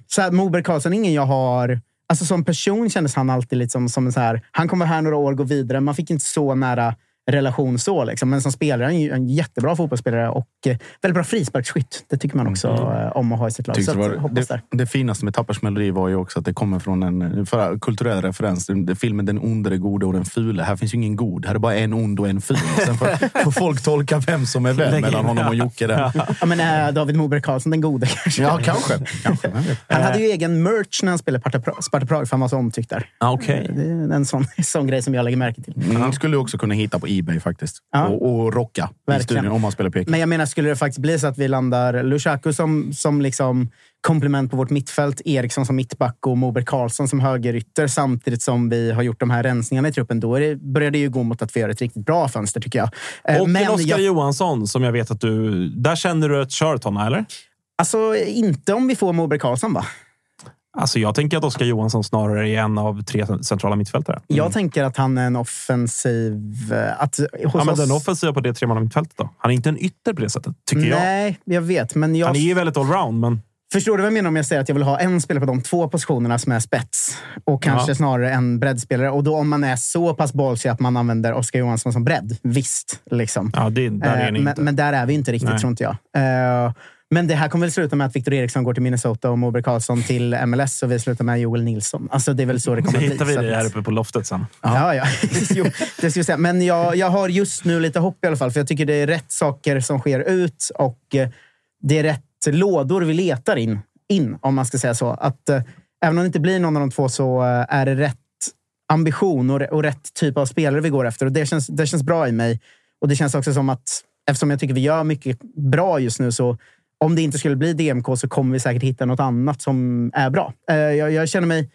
Så här, Moberg Karlsson är ingen jag har... Alltså som person kändes han alltid lite som, som en så här... Han kommer här några år och gå vidare. Man fick inte så nära relation så. Liksom. Men som spelare är han en jättebra fotbollsspelare och eh, väldigt bra frisparksskytt. Det tycker man också eh, om att ha i sitt lag. Så det, var, det, det finaste med Tappers melodi var ju också att det kommer från en för, kulturell referens. Filmen Den onde, den gode och den fule. Här finns ju ingen god. Här är bara en ond och en ful. Sen får, får folk tolka vem som är vem mellan honom och. Jocke. Där. Ja, men, äh, David Moberg Karlsson, den gode kanske. Ja, kanske. Han hade ju egen merch när han spelade Sparta Pra- Sparta Prag, för han var så omtyckt där. Ah, Okej. Det är en sån, sån grej som jag lägger märke till. Mm, skulle också kunna hitta på Ebay faktiskt. Ja. Och, och rocka i Verkligen. studion om man spelar Peking. Men jag menar, skulle det faktiskt bli så att vi landar Lushaku som, som liksom komplement på vårt mittfält, Eriksson som mittback och Moberg Karlsson som högerytter samtidigt som vi har gjort de här rensningarna i truppen, då är det, börjar det ju gå mot att vi gör ett riktigt bra fönster tycker jag. Eh, Och en Oskar jag, Johansson som jag vet att du... Där känner du ett kör, Tonna, eller? alltså, inte om vi får Moberg Karlsson va? Alltså, jag tänker att Oskar Johansson snarare är en av tre centrala mittfältare. Jag tänker att han är en offensiv... eh, Att, hos Ja, men oss, den offensiva på det tremanna mittfältet då? Han är inte en ytter på det sättet, tycker jag. Nej, jag vet. Men jag, Han är ju väldigt allround, men... Förstår du vad jag menar om jag säger att jag vill ha en spelare på de två positionerna som är spets? Och kanske Ja. snarare en breddspelare. Och då om man är så pass ballsy att man använder Oskar Johansson som bredd. Visst, liksom. Ja, det, där är Eh, ni men, inte. men där är vi inte riktigt, Nej. tror inte jag. Eh, men det här kommer väl sluta med att Victor Eriksson går till Minnesota och Moberg Karlsson till MLS och vi slutar med Joel Nilsson. Alltså, det är väl så det kommer bli. hittar vi att- här uppe på loftet sen. Ja, ja. jo, det ska jag säga. Men jag, jag har just nu lite hopp i alla fall. För jag tycker det är rätt saker som sker ut och eh, det är rätt lådor vi letar in, in om man ska säga så. Att, eh, även om det inte blir någon av de två så eh, är det rätt ambition och, och rätt typ av spelare vi går efter. Och det känns, det känns bra i mig. Och det känns också som att, eftersom jag tycker vi gör mycket bra just nu, så om det inte skulle bli DMK så kommer vi säkert hitta något annat som är bra. Eh, jag, jag känner mig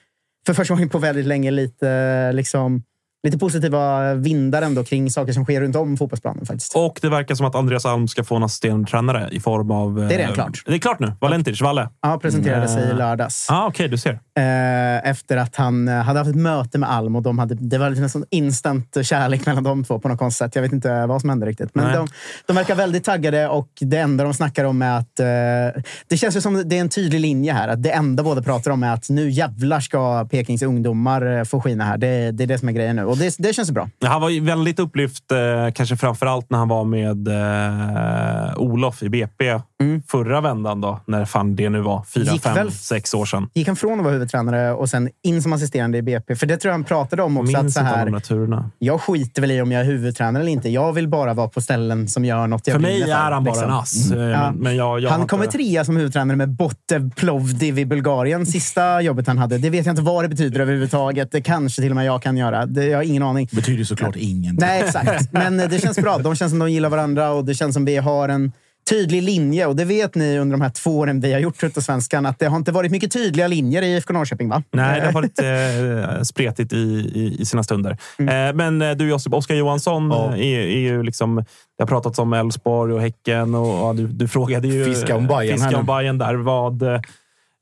för första gången på väldigt länge lite, eh, liksom, lite positiva vindar ändå kring saker som sker runt om fotbollsplanen. faktiskt. Och det verkar som att Andreas Alm ska få en assisterande i form av... Det är redan eh, klart. Det är klart nu. Valentic, Valle. Ja, presenterade sig i Mm. lördags. Ah, Okej, du ser. Eh, efter att han eh, hade haft ett möte med Alm och de hade, det var liksom en sån instant kärlek mellan de två på något konstigt sätt. Jag vet inte vad som hände riktigt. Men de, de verkar väldigt taggade och det enda de snackar om är att... Eh, det känns ju som det är en tydlig linje här. Att det enda båda pratar om är att nu jävlar ska Pekings ungdomar eh, få skina här. Det, det är det som är grejen nu och det, det känns bra. Han var väldigt upplyft, eh, kanske framför allt när han var med eh, Olof i BP förra vändan. Då, när fan det nu var. Fyra, Mm. Gick fem, väl- sex år sedan. Gick han från att vara huvudtränare och sen in som assisterande i BP? För det tror jag han pratade om också. Att Minns så inte här, de turerna. jag skiter väl i om jag är huvudtränare eller inte. Jag vill bara vara på ställen som gör något jag För mig är han bara liksom. en ass. eh, Men, men jag, jag han kommer trea som huvudtränare med Botev Plovdiv i Bulgarien. Sista jobbet han hade. Det vet jag inte vad det betyder överhuvudtaget. Det kanske till och med jag kan göra. Det, jag har ingen aning. Det betyder såklart ingenting. Nej, exakt. Men eh, det känns bra. De känns som de gillar varandra och det känns som vi har en tydlig linje. Och det vet ni under de här två åren vi har gjort Tuttosvenskan att det har inte varit mycket tydliga linjer i IFK Norrköping, va? Nej, det har varit eh, spretigt i, i, i sina stunder. Mm. Eh, men eh, du Josip, Oskar Johansson Ja. eh, är, är ju liksom... Det har pratats om Elfsborg och Häcken och, ja, du, du frågade ju... Fiska om här Fiska om nu. Bayern där. Vad, eh,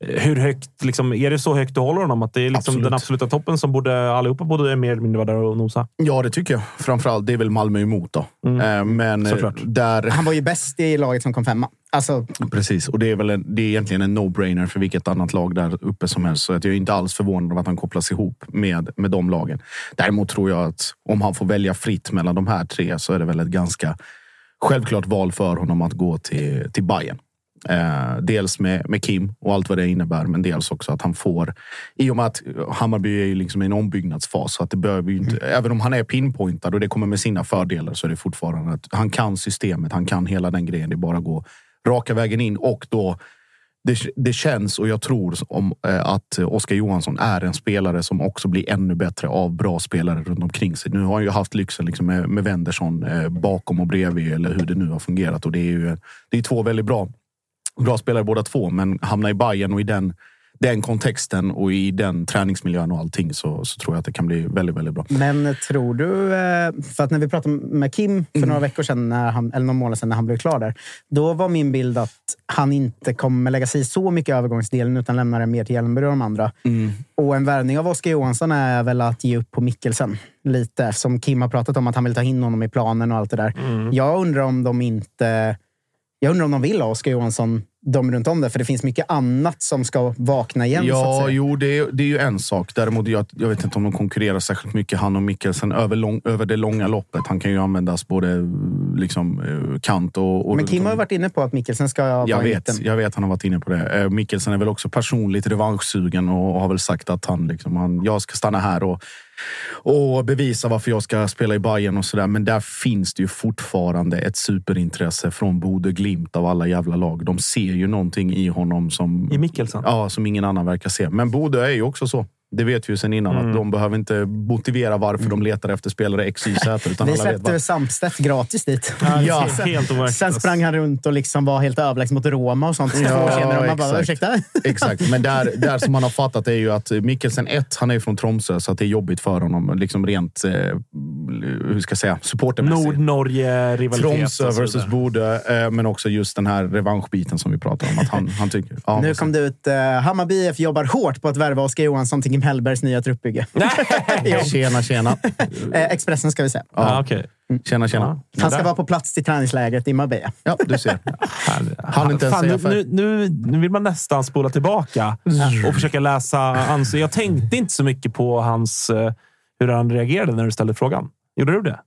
hur högt, liksom, är det så högt du håller honom? Att det är liksom Absolut. den absoluta toppen som borde allihopa borde mer eller mindre vara där och nosa? Ja, det tycker jag. Framförallt, det är väl Malmö emot då. Eh, Men eh, Såklart. där... Han var ju bäst i laget som kom femma. Alltså, Precis, och det är väl en, det är egentligen en no-brainer för vilket annat lag där uppe som helst. Så att jag är inte alls förvånad över att han kopplas ihop med, med de lagen. Däremot tror jag att om han får välja fritt mellan de här tre så är det väl ett ganska självklart val för honom att gå till, till Bayern. Eh, dels med, med Kim och allt vad det innebär, men dels också att han får... I och med att Hammarby är ju liksom i en ombyggnadsfas, så att det behöver inte... Även om han är pinpointad och det kommer med sina fördelar så är det fortfarande att han kan systemet, han kan hela den grejen. Det är bara att gå raka vägen in och då det, det känns och jag tror om, eh, att Oskar Johansson är en spelare som också blir ännu bättre av bra spelare runt omkring sig. Nu har han ju haft lyxen liksom med, med Wendersson eh, bakom och bredvid eller hur det nu har fungerat och det är ju det är två väldigt bra, bra spelare båda två. Men hamna i Bayern och i den, den kontexten och i den träningsmiljön och allting så, så tror jag att det kan bli väldigt, väldigt bra. Men tror du... eh, För att när vi pratade med Kim för Mm. några veckor sedan, när han, eller några månader sedan när han blev klar där. Då var min bild att han inte kommer lägga sig i så mycket i övergångsdelen utan lämnar det mer till Hjelmberg och de andra. Mm. Och en värvning av Oskar Johansson är väl att ge upp på Mikkelsen. Lite eftersom Kim har pratat om att han vill ta in honom i planen och allt det där. Mm. Jag undrar om de inte... Jag undrar om de vill ha Oskar Johansson de runt om det. För det finns mycket annat som ska vakna igen. Ja, jo, det är, det är ju en sak. Däremot, jag, jag vet inte om de konkurrerar särskilt mycket, han och Mikkelsen, över, lång, över det långa loppet. Han kan ju användas både liksom, eh, kant och... och Men Kim har ju varit inne på att Mikkelsen ska vara Jag i vet, mitten. jag vet, han har varit inne på det. Eh, Mikkelsen är väl också personligt revanschsugen och har väl sagt att han, liksom, han, jag ska stanna här och, och bevisa varför jag ska spela i Bayern och sådär. Men där finns det ju fortfarande ett superintresse från Bode Glimt av alla jävla lag. De ser ju någonting i honom som... I Mikkelsen? Ja, som ingen annan verkar se. Men Bode är ju också så. Det vet vi ju sedan innan. Mm. Att de behöver inte motivera varför de letar efter spelare X, Y, Z. Utan Vi släppte bara, Samstedt gratis dit. Ja, sen, helt sen sprang han runt och liksom var helt överlägsen mot Roma och sånt. Ja, senare. Man bara, exakt. ursäkta? Exakt, men där, där som man har fattat är ju att Mikkelsen, ett, han är ju från Tromsö så att det är jobbigt för honom. Liksom rent, eh, hur ska jag säga, supportermässigt. Nord-Norge-rivalitet. Tromsö versus. Bode, eh, men också just den här revanschbiten som vi pratar om. Att han, han tycker, ja, Nu kom det ut. Uh, Hammarby IF jobbar hårt på att värva Oskar Johansson till Kim Hellbergs nya truppbygge. Tjena, tjena. Eh, Expressen ska vi säga. Ja, Ja, okej. Tjena, tjena. Han ska vara på plats till träningslägret i Marbella. Ja, du ser. Han inte ens Fan, säga nu, för. nu, nu, nu vill man nästan spola tillbaka och försöka läsa hans... Jag tänkte inte så mycket på hans, eh, hur han reagerade när du ställde frågan. Gjorde du det?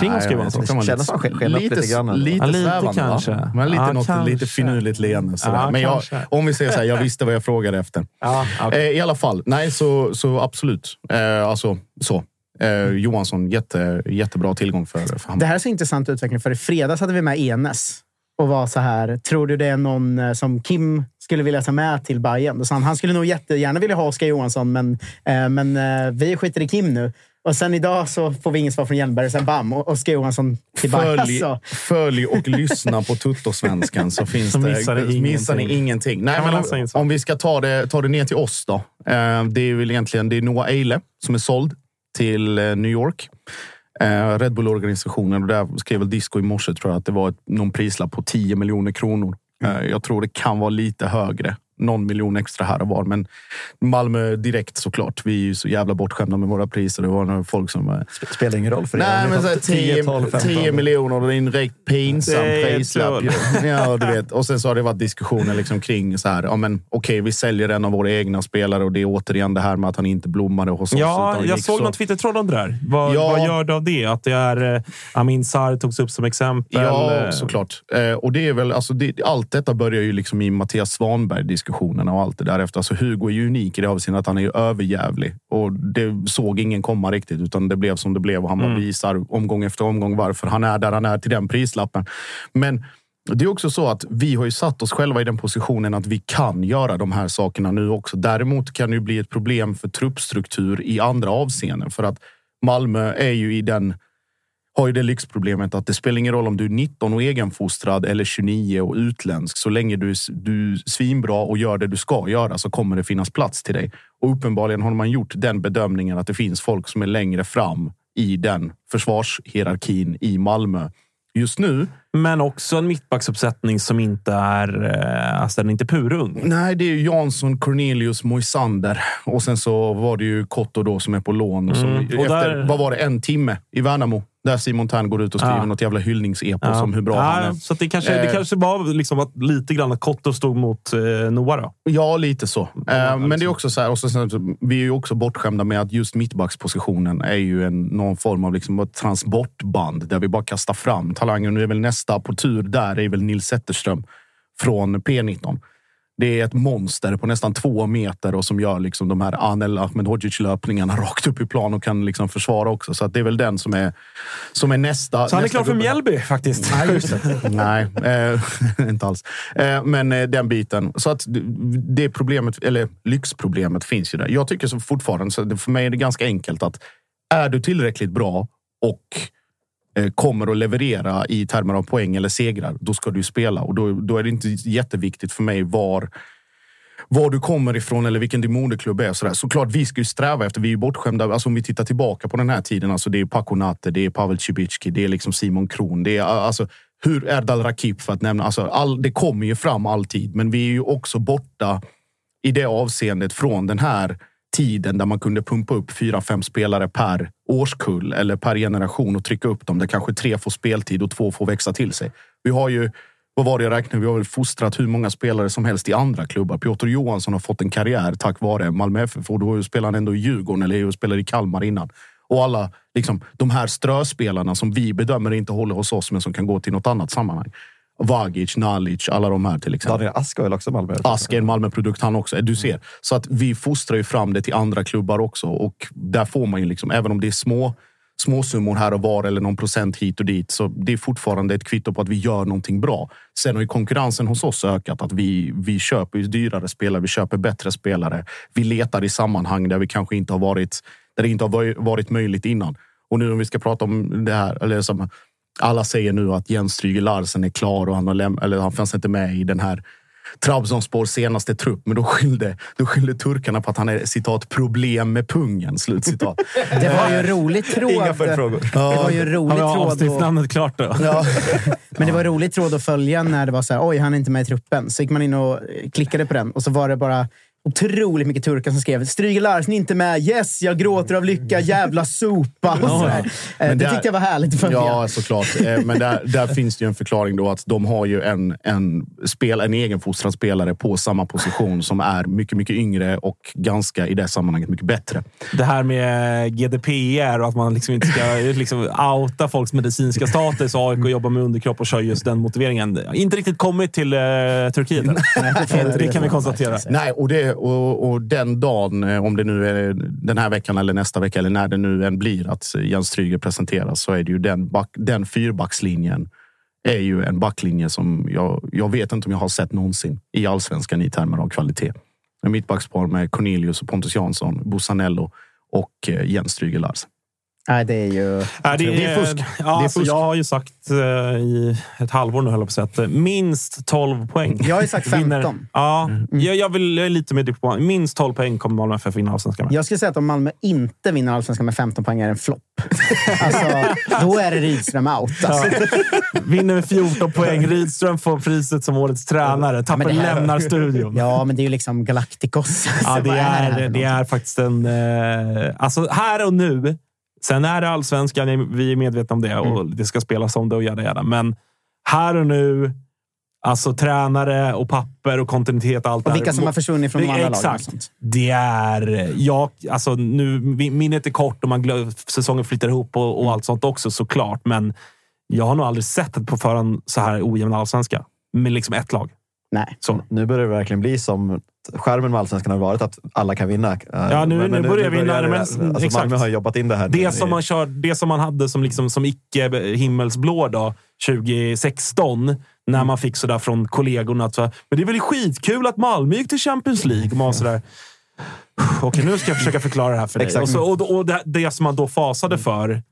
Kring Oskar Johansson? Det kändes som han sken- upp lite grann. Lite, Ja, lite svävande, kanske. Va? Men lite, Ja, något, kanske. lite finurligt leende. Sådär. Ja, men jag, om vi säger så här, jag visste vad jag frågade efter. Ja, okej. Eh, I alla fall, nej så, så absolut. Eh, alltså så. Eh, Johansson, jätte, jättebra tillgång för, för Det Hammarby. här är så intressant utveckling, för i fredags hade vi med Enes och var så här. Tror du det är någon eh, som Kim skulle vilja ta med till Bayern? Då sa han, han skulle nog jättegärna vilja ha Oskar Johansson, men, eh, men eh, vi skiter i Kim nu. Och sen idag så får vi inget svar från Hjelmberg. Sen bam, och Oskar Johansson till Bayern. Följ, Alltså. följ och lyssna på Tuttosvenskan så finns Så det, missar ni missar ni ingenting. ingenting. Nej, men om, så? om vi ska ta det, ta det ner till oss då. Eh, det är väl egentligen det är Noah Eile som är såld till eh, New York. Eh, Red Bull-organisationen. Och där skrev väl Disco i morse tror jag att det var ett, någon prislapp på 10 miljoner kronor. Eh, jag tror det kan vara lite högre. Någon miljon extra här och var. Men Malmö direkt såklart. Vi är ju så jävla bortskämda med våra priser. Det var några folk som... eh, Spelar ingen roll för er. Nej, men tar så här 10, 12, 15. 10 miljoner och det är en direkt pinsam prislapp. Ja, du vet. Och sen så har det varit diskussioner liksom kring så här. Ja, men okej, vi säljer en av våra egna spelare och det är återigen det här med att han inte blommade hos oss. Ja, jag såg så- någon Twitter-tråd om det där. Vad, Ja. vad gör du av det? Att det är eh, Amin Sarr togs upp som exempel. Ja, eh, såklart. Eh, och det är väl, alltså det, allt detta börjar ju liksom i Mattias Svanberg-diskussionerna och allt det där efter. Alltså Hugo är ju unik i det avseendet att han är ju överjävlig. Och det såg ingen komma riktigt, utan det blev som det blev. Och han bara visar omgång efter omgång varför han är där han är till den prislappen. Men det är också så att vi har ju satt oss själva i den positionen att vi kan göra de här sakerna nu också. Däremot kan det ju bli ett problem för truppstruktur i andra avseenden. För att Malmö är ju i den har ju det lyxproblemet att det spelar ingen roll om du är 19 och egenfostrad eller 29 och utländsk. Så länge du, är- du är svinbra och gör det du ska göra så kommer det finnas plats till dig. Och uppenbarligen har man gjort den bedömningen att det finns folk som är längre fram i den försvarshierarkin i Malmö just nu. Men också en mittbacksuppsättning som inte är, eh, alltså den är inte purung. Nej, det är ju Jansson, Cornelius, Moisander och sen så var det ju Kotto då som är på lån. Och som Mm. Och efter, där- vad var det, en timme i Värnamo där Simon Tern går ut och skriver Ja. något jävla hyllningsepos Ja. om hur bra ja, han är. Så det, kanske, det Eh. kanske var liksom att, lite grann att Kotto stod mot eh, Noah. Då. Ja, lite så. Eh, men det är liksom. också så här, och så, vi är ju också bortskämda med att just mittbackspositionen är ju en, någon form av liksom ett transportband där vi bara kastar fram talanger. Nu är väl nästa på tur där är väl Nils Zetterström från P19. Det är ett monster på nästan två meter och som gör liksom de här Anel Ahmedhodzic-löpningarna rakt upp i plan och kan liksom försvara också. Så att det är väl den som är, som är nästa. Så han är nästa klar för. Mjällby faktiskt. Nej, just det. Nej, eh, inte alls. Eh, men eh, den biten. Så att det- problemet, eller lyxproblemet finns ju där. Jag tycker så fortfarande, så för mig är det ganska enkelt att är du tillräckligt bra och Eh, kommer att leverera i termer av poäng eller segrar, då ska du spela. Och då, då är det inte jätteviktigt för mig var var du kommer ifrån eller vilken din moderklubb är. Sådär. Såklart, vi ska ju sträva efter, vi är ju bortskämda. Alltså, om vi tittar tillbaka på den här tiden, alltså, det är Paco Nate, det är Pavel Cibicki, det är liksom Simon Kron. Det är alltså, hur Erdal Rakip för att nämna. Alltså, all, det kommer ju fram alltid, men vi är ju också borta i det avseendet från den här tiden där man kunde pumpa upp fyra, fem spelare per årskull eller per generation och trycka upp dem. Där kanske tre får speltid och två får växa till sig. Vi har ju vad var det jag räknade? Vi har väl fostrat hur många spelare som helst i andra klubbar. Piotr Johansson har fått en karriär tack vare Malmö FF och då spelade han ändå i Djurgården eller spelade i Kalmar innan. Och alla liksom, de här ströspelarna som vi bedömer inte håller hos oss men som kan gå till något annat sammanhang. Vagic, Nalic, alla de här till exempel. Daniel Ask är också Malmö? Ask är en Malmöprodukt han också. Du ser. Så att vi fostrar ju fram det till andra klubbar också. Och där får man ju liksom, även om det är små småsummor här och var eller någon procent hit och dit. Så det är fortfarande ett kvitto på att vi gör någonting bra. Sen har ju konkurrensen hos oss ökat. Att vi, vi köper dyrare spelare, vi köper bättre spelare. Vi letar i sammanhang där vi kanske inte har varit, där det inte har varit möjligt innan. Och nu om vi ska prata om det här, eller som alla säger nu att Jens Stryger Larsen är klar och han, har läm- eller han fanns inte med i den här Trabzonspors senaste trupp, men då skyllde, då skyllde turkarna på att han är citat problem med pungen. Slutcitat. Det var ju roligt tråd. Inga följdfrågor. Det var ju roligt och- klart då? Ja. Men det var roligt tråd att följa när det var så här, oj, han är inte med i truppen. Så gick man in och klickade på den och så var det bara otroligt mycket turkar som skrev Stryger Larsen inte med. Yes, jag gråter av lycka. Jävla sopa. Och så där. Eh, det där- tyckte jag var härligt följa. Ja, såklart. Eh, Men där, där finns det ju en förklaring då att de har ju en, en, spel, en egenfostrad spelare på samma position som är mycket, mycket yngre och ganska i det sammanhanget mycket bättre. Det här med GDPR och att man liksom inte ska liksom outa folks medicinska status. AIK jobbar med underkropp och kör just den motiveringen. Inte riktigt kommit till eh, Turkiet. än. det kan vi konstatera. Nej, och, det, och, och den dagen, eh, om det nu är den här veckan eller nästa vecka eller när det nu än blir att Jens Stryger presenteras så är det ju den, back, den fyrbackslinjen är ju en backlinje som jag, jag vet inte om jag har sett någonsin i allsvenskan i termer av kvalitet. En mittbackspar med Cornelius och Pontus Jansson, Bussanello och eh, Jens Stryger Larsen. Nej, det är ju... Ja, det, Det är fusk. Ja, Det är alltså, fusk. Jag har ju sagt eh, i ett halvår nu, höll jag på att säga, eh, minst 12 poäng. Jag har ju sagt Vinner- 15. Ja, jag, jag, vill, jag är lite med dig på Minst 12 poäng kommer Malmö FF vinna allsvenskan med. Jag skulle säga att om Malmö inte vinner allsvenskan med 15 poäng är det en flopp. Alltså, då är det Rydström out. Alltså. Vinner med 14 poäng. Rydström får priset som årets tränare. Tapper men det här- lämnar studion. Ja, men det är ju liksom Galacticos. Ja, Alltså, det är, det något? är faktiskt en... Eh, alltså här och nu. Sen är det allsvenskan, vi är medvetna om det och Mm. det ska spelas om det och jada jada. Men här och nu, alltså tränare och papper och kontinuitet. Allt Och det vilka som har försvunnit från de Det- andra lagen. och Exakt. Det är... Jag, alltså nu, minnet är kort och man glö, säsongen flyttar ihop och, Mm. och allt sånt också såklart. Men jag har nog aldrig sett ett på förhand så här ojämn allsvenska. Med liksom ett lag. Nej. Så. Nu börjar det verkligen bli som skärmen med allsvenskan har varit, att alla kan vinna. Ja, nu- nu börjar vi närma det- oss- alltså, exakt. Malmö har jobbat in det här. Det som man, kör, det som man hade som, liksom, som icke himmelsblå då, 2016, när man fick sådär från kollegorna att men det är väl skitkul att Malmö gick till Champions League. Och man sådär, Okej, nu ska jag försöka förklara det här för dig. Exakt. Och, så, och, och det, det som man då fasade för.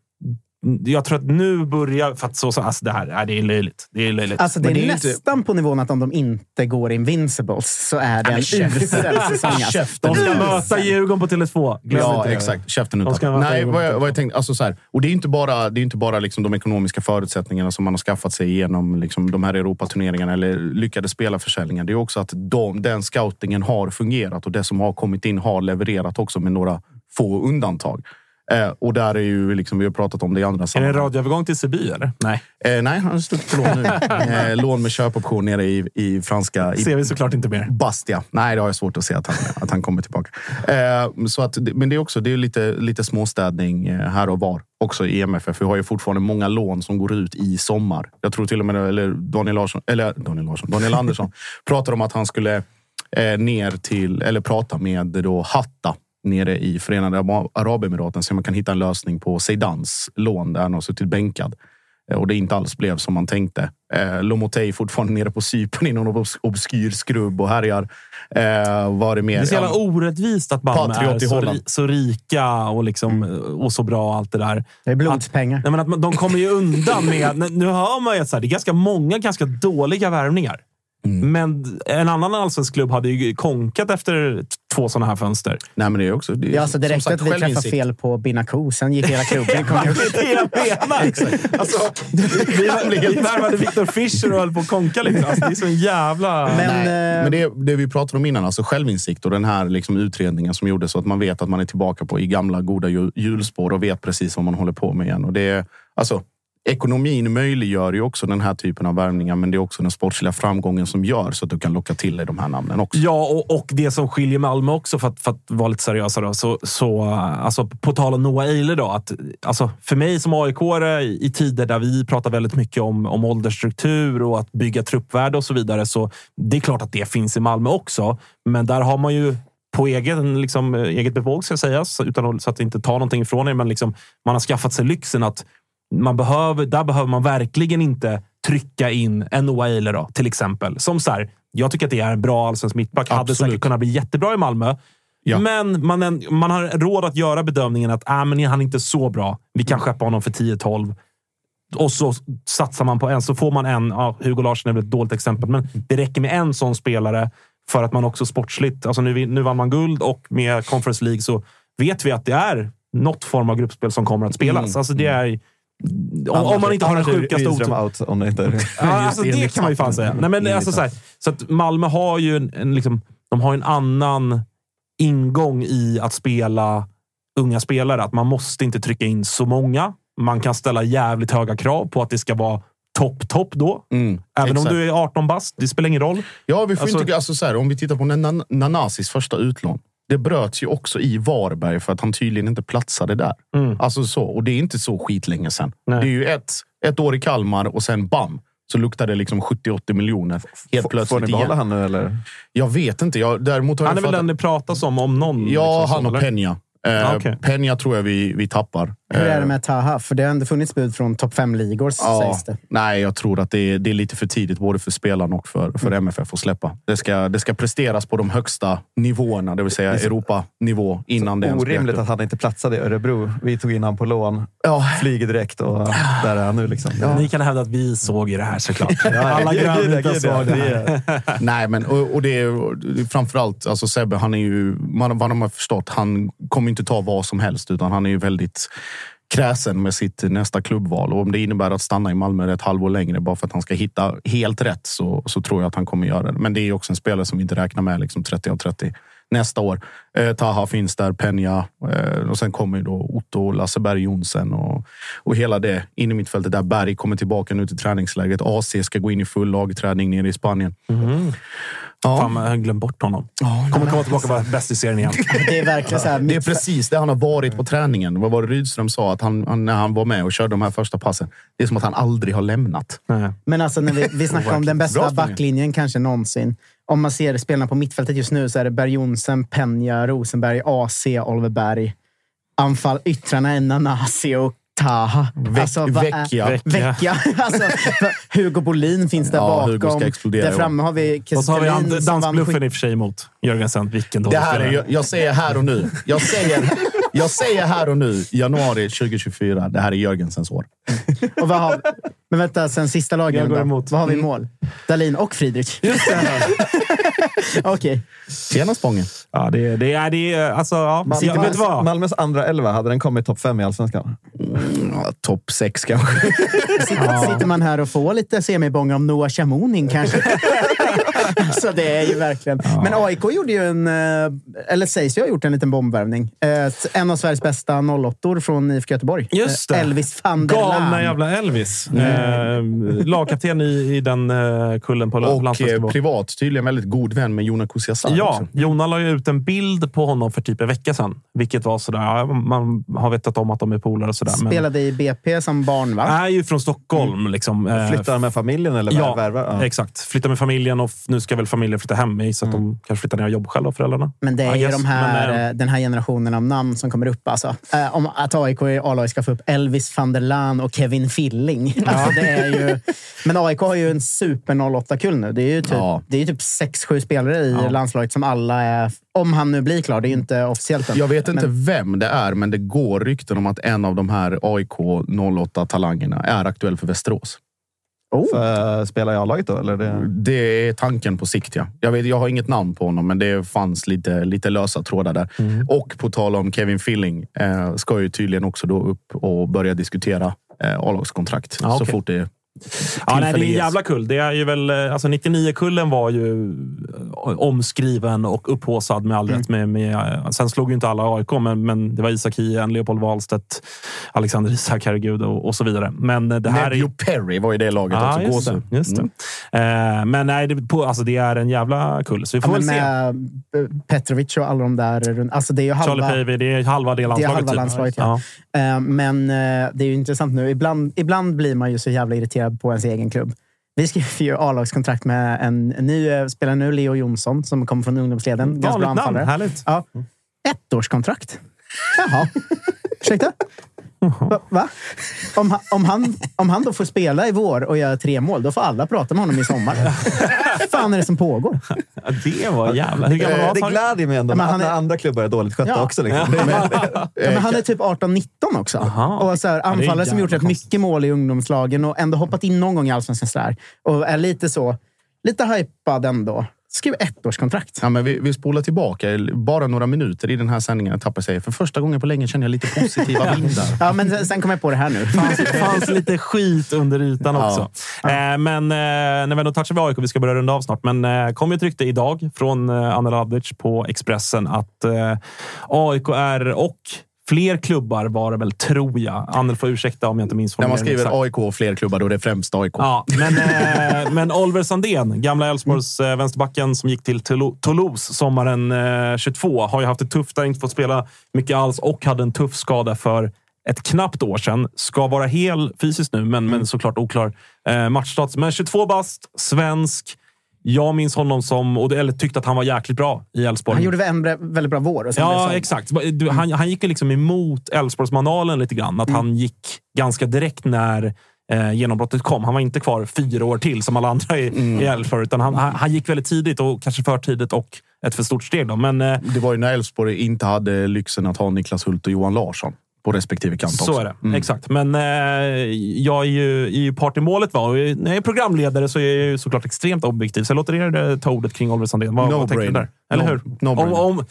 Jag tror att nu börjar... För att så, så, alltså det här nej, det är löjligt. Det är löjligt. Alltså, det är, det är inte- nästan på nivån att om de inte går Invincibles så är det en usel säsong. Alltså. De ska möta Djurgården på Tele2. Glöm Ja, inte det. exakt. Käften utan. vara Nej, färdiga vad jag, med vad jag tänkte, alltså så här, och det är inte bara, det är inte bara liksom de ekonomiska förutsättningarna som man har skaffat sig genom liksom de här Europaturneringarna eller lyckade spelarförsäljningar. Det är också att de, den scoutingen har fungerat och det som har kommit in har levererat också med några få undantag. Eh, och där är ju, liksom, vi har pratat om det i andra Är det en sammanhang. radioövergång till Siby, eller? Nej. Eh, nej, han har stuckit på lån nu. eh, lån med köpoption nere i, i franska... I, ser vi såklart inte mer. Bastia. Nej, det har jag svårt att se att han, att han kommer tillbaka. Eh, så att, men det är också det är lite, lite småstädning eh, här och var. Också i MFF. Vi har ju fortfarande många lån som går ut i sommar. Jag tror till och med eller Daniel Larsson, eller Daniel Larsson, Daniel Andersson pratar om att han skulle eh, ner till, eller prata med då Hatta nere i Förenade Arab- Arabemiraten så man kan hitta en lösning på Seidans lån där han har suttit bänkad. Eh, Och det inte alls blev som man tänkte. Eh, Lomotey fortfarande nere på Cypern i någon obs- obskyr skrubb och härjar. Eh, var det mer? Det är så jävla orättvist att Malmö är så, Holland. ri, så rika och, liksom, och så bra och allt det där. Det är blodspengar. Nej, men att man- de kommer ju undan med... Nu hör man ju att så här, det är ganska många ganska dåliga värvningar. Mm. Men en annan allsvensk klubb hade ju konkat efter två sådana här fönster. Nej, men det är också... Det är, Ja, alltså, det räckte att vi träffade självinsikt. fel på Binaco, sen gick hela klubben konkurs. Det är det jag menar! alltså, vi, värvade Victor Fischer och höll på att konka. Liksom. Alltså, det är så en jävla... Men, Nej, eh, men det, det vi pratade om innan, alltså självinsikt och den här liksom utredningen som gjordes så att man vet att man är tillbaka på i gamla goda ju- hjulspår och vet precis vad man håller på med igen. Och det är, alltså, ekonomin möjliggör ju också den här typen av värvningar, men det är också den sportsliga framgången som gör så att du kan locka till dig de här namnen också. Ja, och, och det som skiljer Malmö också, för att, för att vara lite seriösa, då, så, så alltså, på tal om Noah Eile, då, att, alltså, för mig som aik i, i tider där vi pratar väldigt mycket om, om åldersstruktur och att bygga truppvärde och så vidare, så det är klart att det finns i Malmö också. Men där har man ju på egen, liksom, eget bevåg, ska sägas, utan att, så att inte ta någonting ifrån er. Men liksom, man har skaffat sig lyxen att man behöver, där behöver man verkligen inte trycka in en Noah Eiler då, till exempel. Som så här, jag tycker att det är en bra allsvensk mittback. Hade säkert kunnat bli jättebra i Malmö. Ja. Men man, man har råd att göra bedömningen att äh, men han är inte så bra. Vi kan skeppa honom för 10-12. Och så satsar man på en, så får man en. Ja, Hugo Larsson är väl ett dåligt exempel, men det räcker med en sån spelare för att man också sportsligt... Alltså nu, nu vann man guld och med Conference League så vet vi att det är något form av gruppspel som kommer att spelas. Mm. Alltså det är... Om, om man inte har den sjukaste out om det inte är... Ja, alltså, det kan man ju fan säga. Nej, men, alltså, så, här, så att Malmö har ju en, en, liksom, de har en annan ingång i att spela unga spelare. Att man måste inte trycka in så många. Man kan ställa jävligt höga krav på att det ska vara topp, topp då. Även exakt. om du är 18 bast. Det spelar ingen roll. Ja, vi får Alltså- inte, alltså så här, om vi tittar på Nan- Nanasis första utlån. Det bröts ju också i Varberg för att han tydligen inte platsade där. Mm. Alltså så, och det är inte så skitlänge sedan. Nej. Det är ju ett, ett år i Kalmar och sen bam, så luktar det liksom 70-80 miljoner helt plötsligt får ni behålla igen. han nu eller? Jag vet inte. Jag, däremot har Han är jag väl den det pratas om, om någon. Ja, liksom, han och eller? Peña. Eh, Ah, okej. Peña tror jag vi, vi tappar. Hur är det Eh, med Taha? För det har ändå funnits bud från topp fem-ligor, Ja, sägs det. nej, jag tror att det är, det är lite för tidigt både för spelarna och för, för MFF att släppa. Det ska, det ska presteras på de högsta nivåerna, det vill säga Europanivå, innan det Orimligt att han inte platsade i Örebro. Vi tog in han på lån, Ja. flyger direkt och där är han nu. Liksom. Ni kan hävda att vi såg ju det här såklart. Ja, Alla gud, såg det här. Nej, men och, och det är det är framförallt alltså Sebbe, han är ju, man, vad de har förstått, han kommer inte ta vad som helst, utan han är ju väldigt kräsen med sitt nästa klubbval. Och om det innebär att stanna i Malmö ett halvår längre bara för att han ska hitta helt rätt så, så tror jag att han kommer göra det. Men det är också en spelare som vi inte räknar med liksom 30 av 30 nästa år. Eh, Taha finns där, Peña eh, och sen kommer ju då Otto, Lasseberg, Jonsen och, och hela det in i mittfältet där Berg kommer tillbaka nu till träningsläget. AC ska gå in i full lagträning nere i Spanien. Ja. Fan, jag har glömt bort honom. Kommer komma tillbaka och vara bäst i serien igen. Det är verkligen så här, Det är precis det han har varit på träningen. Vad var det Rydström sa? Att han, han, när han var med och körde de här första passen. Det är som att han aldrig har lämnat. Nej. Men alltså när vi, vi snackar om den bästa backlinjen kanske någonsin. Om man ser spelarna på mittfältet just nu så är det Berg Jonsen, Peña, Rosenberg, AC, Oliver Berg. Anfall yttrarna är Nanasi och Taha. Alltså, vad är- Vecchia. Vecchia. alltså, Hugo Bolin finns där Ja, bakom. Hugo ska explodera där framme har vi Och så har vi Kesselin and- dansbluffen i och för sig mot Jörgensen. Vilken Det dålig här är, spelare. jag, jag säger här och nu. Jag säger, jag säger här och nu, januari 2024. Det här är Jörgensens år. Och vad har, men vänta, sen sista Jag lagen går då. emot. Vad har vi i mål? Dalin och Friedrich. Okej. Tjena Spången. Ja, det, det, är, det är... Alltså, ja. Malmö, Jag vet vad? Malmös andra elva, hade den kommit topp fem i allsvenskan? Ja, Topp sex kanske. Sitter, sitter man här och får lite semibång om Noah Chamonin kanske? så det är ju verkligen... Men AIK gjorde ju en, eh, eller sägs ju ha gjort en liten bombvärvning. Ett- En av Sveriges bästa 08 från IFK Göteborg. Just det. Eh, Elvis van der Galna jävla Elvis. Eh, lagkapten i, i den eh, kullen på Och eh, landslagsnivå. privat tydligen väldigt god vän med Jona Kusiasar. Ja, också. Jonna la ju ut en bild på honom för typ en vecka sedan. Vilket var sådär, ja, man har vetat om att de är polare och sådär. Men Spelade i BP som barn, va? är ju från Stockholm. Liksom. Eh, Flyttar med familjen eller Ja, värvar? Ja. exakt. Flyttar med familjen och nu ska väl familjen flytta hem. Jag gissar att de kanske flyttar ner och jobbar själva, föräldrarna. Men det är I ju guess. de här, Men, eh, den här generationen av namn som kommer upp. Alltså. Eh, om att AIK i A-laget ska få upp Elvis van der Laan och Kevin Filling. Alltså, det är ju, men AIK har ju en super 08-kull nu. Det är ju typ, Ja. det är ju typ 6-7 spelare i Ja. landslaget som alla är... Om han nu blir klar. Det är ju inte officiellt än. Jag vet inte Men, vem det är, men det går rykten om att en av de här AIK 08-talangerna är aktuell för Västerås. Oh, För, spela i A-laget då? Eller det... Det är tanken på sikt, ja. Jag, vet, jag har inget namn på honom, men det fanns lite, lite lösa trådar där. Och på tal om Kevin Filling eh, ska ju tydligen också då upp och börja diskutera eh, A-lagskontrakt Ja, så okej. fort det Ja, nej, det är en jävla kull. Det är ju väl, eh, alltså 99-kullen var ju eh, omskriven och upphaussad med all rätt. Med, med, eh, sen slog ju inte alla AIK, men, men det var Isak Hien, Leopold Wahlstedt, Alexander Isak, herregud, och, och så vidare. Men det här Nebjo är... Perry var i det laget Ja, också. just det. Just det. Mm. Eh, men nej, det, på, alltså, det är en jävla kull. Så vi Ja, får men väl se. Petrovic och alla de där. Alltså det är ju Charlie halva, Pavey, det är halva det det är landslaget. halva typ. landslaget. Ja. Eh, Men eh, det är ju intressant nu. Ibland, ibland blir man ju så jävla irriterad på ens egen klubb. Vi skriver ju A-lagskontrakt med en, en ny eh, spelare nu, Leo Jonsson, som kommer från ungdomsleden. Bra Vanligt namn, härligt. Ja. Ettårskontrakt. Jaha. Ursäkta? Va? Va? Om, han, om, han, om han då får spela i vår och göra tre mål, då får alla prata med honom i sommar. Vad fan är det som pågår? Ja, det var jävla... Hur gammal var Eh, Det han? glädjer mig ändå Ja, han är- andra klubbar är dåligt skötta Ja. också. Liksom. Ja, men han är typ 18-19 också. Aha. Och så här, anfallare som gjort rätt mycket mål i ungdomslagen och ändå hoppat in någon gång i allsvenskan. Och är lite så, lite hypad ändå. Skriv ettårskontrakt. Ja, men vi, vi spolar tillbaka bara några minuter i den här sändningen. Jag tappar sig. För första gången på länge känner jag lite positiva vindar. Ja, men sen- sen kom jag på det här nu. Det fanns lite skit under ytan Ja. också. Eh, men eh, när vi ändå touchar vid AIK, vi ska börja runda av snart, men eh, kom ju ett rykte idag från eh, Anna Ladic på Expressen att eh, AIK är och fler klubbar var det väl, tror jag. Annel får ursäkta om jag inte minns När man skriver exakt. AIK och fler klubbar, då är det främst AIK. Ja, men, eh, men Oliver Sandén, gamla Elfsborgs eh, vänsterbacken som gick till Toulo- Toulouse sommaren eh, 22, har ju haft det tufft där, inte fått spela mycket alls och hade en tuff skada för ett knappt år sedan. Ska vara hel fysiskt nu, men, men såklart oklar eh, matchstats. Men 22 bast, svensk. Jag minns honom som, och eller tyckte att han var jäkligt bra i Elfsborg. Han gjorde en väldigt bra vår. Ja, exakt. Han, han gick liksom emot Elfsborgsmanualen lite grann. Att han gick ganska direkt när eh, genombrottet kom. Han var inte kvar fyra år till som alla andra i, i Elfsborg, utan han, han, han gick väldigt tidigt och kanske för tidigt och ett för stort steg. Då. Men eh, Det var ju när Elfsborg inte hade lyxen att ha Niklas Hult och Johan Larsson på respektive kant också. så är det. Exakt. Men eh, jag är ju, är ju part i målet. Va? Och när jag är programledare så är jag ju såklart extremt objektiv. Så jag låter er eh, ta ordet kring Oliver Sandén. Vad, No vad tänker du där? Eller No- hur? no om, om,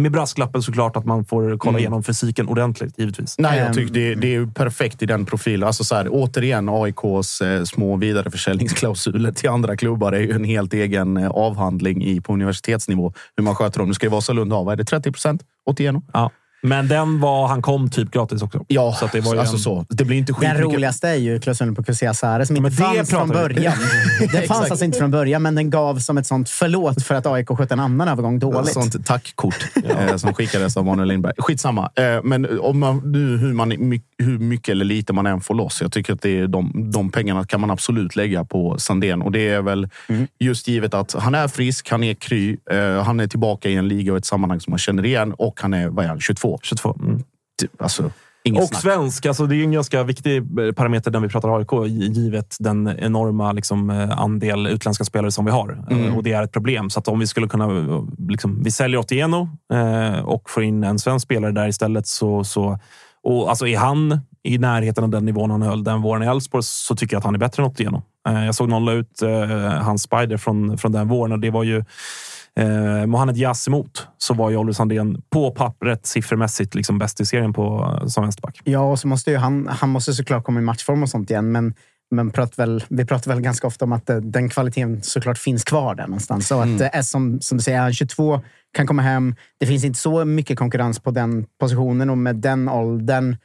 med brasklappen såklart att man får kolla Mm. igenom fysiken ordentligt, givetvis. Nej, jag Ehm, tycker det, det är ju perfekt i den profilen. Alltså så här, återigen, AIKs eh, små vidareförsäljningsklausuler till andra klubbar är ju en helt egen eh, avhandling i, på universitetsnivå. Hur man sköter dem. Nu ska ju Vasalund ha, vad är det, 30 procent? 81? Ja. Men den var, han kom typ gratis också. Ja, Så att det var ju alltså en- så. Det blir inte Den skitmycket. roligaste är ju klausulen på Kusia Sare som inte men det fanns från början. Den fanns alltså inte från början, men den gav som ett sånt förlåt för att AIK skötte en annan övergång dåligt. Sånt tackkort eh, som skickades av Manuel Lindberg. Skitsamma. Eh, men om man, nu, hur, man, hur mycket eller lite man än får loss. Jag tycker att det är de, de pengarna kan man absolut lägga på Sandén. Och det är väl just givet att han är frisk, han är kry, eh, han är tillbaka i en liga och ett sammanhang som man känner igen och han är, vad är han, 22? 22. Mm. Typ, alltså, Och snack. svensk. Alltså det är en ganska viktig parameter när vi pratar AIK, givet den enorma liksom, eh, andel utländska spelare som vi har. Eh, Mm. Och det är ett problem. Så om vi skulle kunna... eh, Liksom, vi säljer Otieno eh, och får in en svensk spelare där istället. Så, så, och alltså är han i närheten av den nivån han höll den våren i Elfsborg så tycker jag att han är bättre än Otieno. Eh, jag såg någon la ut eh, hans spider från, från den våren och det var ju eh, Mohamed Yas emot så var ju Oliver Sandén på pappret siffermässigt liksom bäst i serien på, som vänsterback. Ja, och så måste ju han, han måste såklart komma i matchform och sånt igen, men, men prat väl, vi pratar väl ganska ofta om att eh, den kvaliteten såklart finns kvar där någonstans. Så Mm. att eh, som, som du säger, han 22 kan komma hem. Det finns inte så mycket konkurrens på den positionen och med den åldern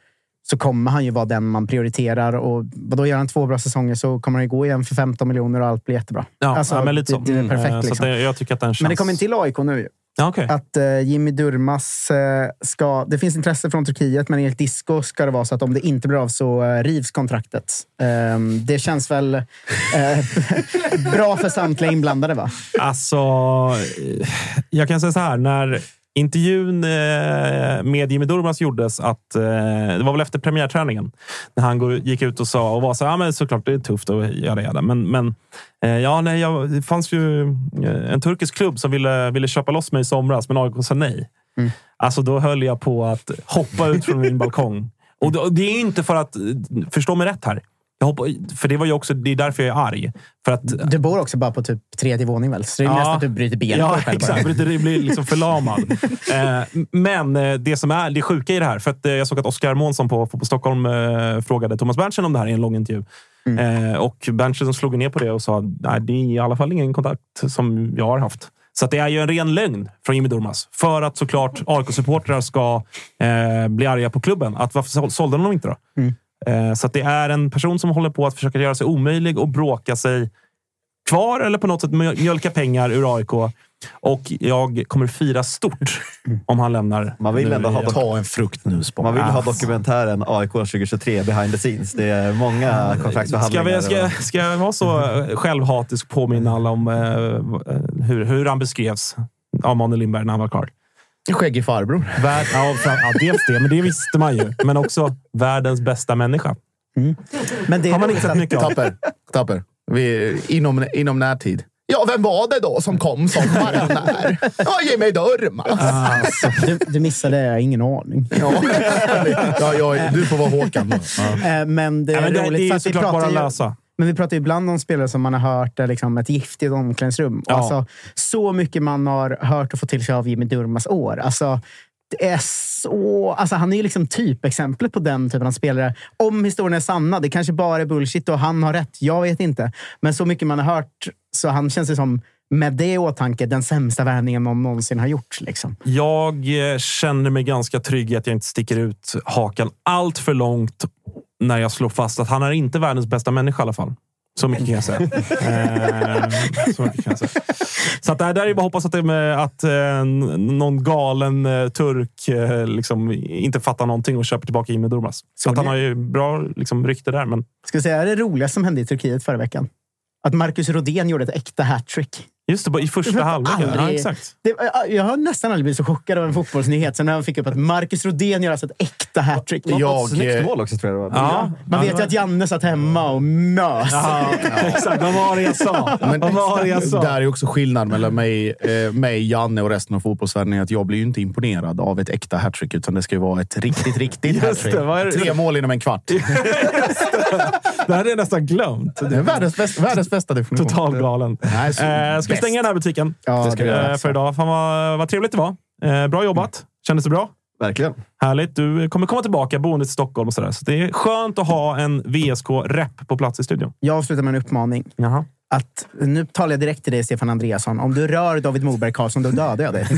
så kommer han ju vara den man prioriterar. Och då gör han två bra säsonger så kommer han gå igen för 15 miljoner och allt blir jättebra. Ja, Alltså, ja, men lite så. det, det är Mm, perfekt. Så liksom. det, jag tycker att den känns... Men det kommer till AIK nu. Ja, okej. Att eh, Jimmy Durmas eh, ska... Det finns intresse från Turkiet, men enligt Disco ska det vara så att om det inte blir av så eh, rivs kontraktet. Ehm, det känns väl bra för samtliga inblandade, va? Alltså, jag kan säga så här. När intervjun eh, med Jimmy Durmaz gjordes, att, eh, det var väl efter premiärträningen, när han gick ut och sa och var så här, ja, men såklart det är tufft att göra det. Men, men eh, ja, nej, jag, det fanns ju en turkisk klubb som ville, ville köpa loss mig i somras, men AIK sa nej. Alltså, då höll jag på att hoppa ut från min balkong. Och det är inte för att, förstå mig rätt här, Jag hoppas, för det var ju också, det är därför jag är arg. För att, Du bor också bara på typ tredje våning väl? Så det är Ja. nästan att du bryter benet Ja, själv bara. exakt. Bryter- Det blir liksom förlamad. eh, men eh, det som är det sjuka i det här, för att eh, jag såg att Oskar Månsson på Fotboll Stockholm eh, frågade Thomas Berntsen om det här i en lång intervju. Mm. Eh, och Berntsen slog ner på det och sa nej, det är i alla fall ingen kontakt som jag har haft. Så att det är ju en ren lögn från Jimmy Durmaz. För att såklart AIK-supportrar ska eh, bli arga på klubben. Att varför sål- sålde de dem inte då? Mm. Eh, så att det är en person som håller på att försöka göra sig omöjlig och bråka sig kvar eller på något sätt mjöl- mjölka pengar ur AIK. Och jag kommer fira stort om han lämnar. Man vill ändå ha. Ta en frukt nu. Man vill ha Ah. dokumentären AIK 2023 behind the scenes. Det är många Ska, kontraktsförhandlingar. vi, ska, ska jag vara så eh, självhatisk påminna alla om eh, hur, hur han beskrevs av Manuel Lindberg när han var klar? Skäggig farbror. Värld, ja, ja, dels det, men det visste man ju. Men också världens bästa människa. Men det Har man inte sett mycket av. Tapper. Tapper. Vi, inom, inom närtid. Ja, vem var det då som kom sommaren där? Ja, Jimmy Durmaz. Alltså, du, du missade, jag har ingen aning. Ja. Ja, ja, du får vara Håkan. Ja. Eh, Men det är Ja, men det, roligt det är såklart bara att ju... lösa. Men vi pratar ibland om spelare som man har hört är liksom ett giftigt omklädningsrum. Ja. Alltså, så mycket man har hört och fått till sig av Jimmy Durmas år. Alltså, det är så... Alltså, han är ju liksom typexemplet på den typen av spelare. Om historien är sanna, det kanske bara är bullshit och han har rätt. Jag vet inte. Men så mycket man har hört, så han känns det som, med det i åtanke, den sämsta värvningen någon någonsin har gjort. Liksom. Jag eh, känner mig ganska trygg i att jag inte sticker ut hakan allt för långt när jag slår fast att han är inte världens bästa människa i alla fall. Så mycket kan jag säga. eh, så mycket kan jag säga. Så att det här där är bara att hoppas att, det med, att eh, någon galen eh, turk eh, liksom inte fattar någonting och köper tillbaka Jimmy Durmaz. Så att han har ju bra liksom, rykte där. Men Ska jag säga det roligaste som hände i Turkiet förra veckan? Att Marcus Rodén gjorde ett äkta hattrick. Just det, bara i första halvleken. Ja, exakt. Det, jag har nästan aldrig blivit så chockad av en fotbollsnyhet som när han fick upp att Marcus Rodén gör alltså ett äkta hattrick. Jag, Snyggt eh, mål också tror jag det var. Ja, Man vet ju att Janne satt hemma och mös. Ja, exakt. Vad var det jag sa? Men Vad var det jag sa? Där är också skillnad mellan mig, eh, mig, Janne och resten av fotbollsvärlden. är Att jag blir ju inte imponerad av ett äkta hattrick, utan det ska ju vara ett riktigt, riktigt hattrick. det, det? Tre mål inom en kvart. Det här hade jag nästan glömt. Det är världens, bästa, världens bästa definition. Total galen. Nej, så Eh, ska vi stänga den här butiken Ja, Det ska vi göra. eh, för idag? Fan vad, vad trevligt det var. Eh, bra jobbat. Kändes det bra? Verkligen. Härligt. Du kommer komma tillbaka boende till Stockholm och sådär. Så det är skönt att ha en VSK-rep på plats i studion. Jag avslutar med en uppmaning. Jaha. Att, nu talar jag direkt till dig, Stefan Andreasson. Om du rör David Moberg Karlsson, då dödar jag dig.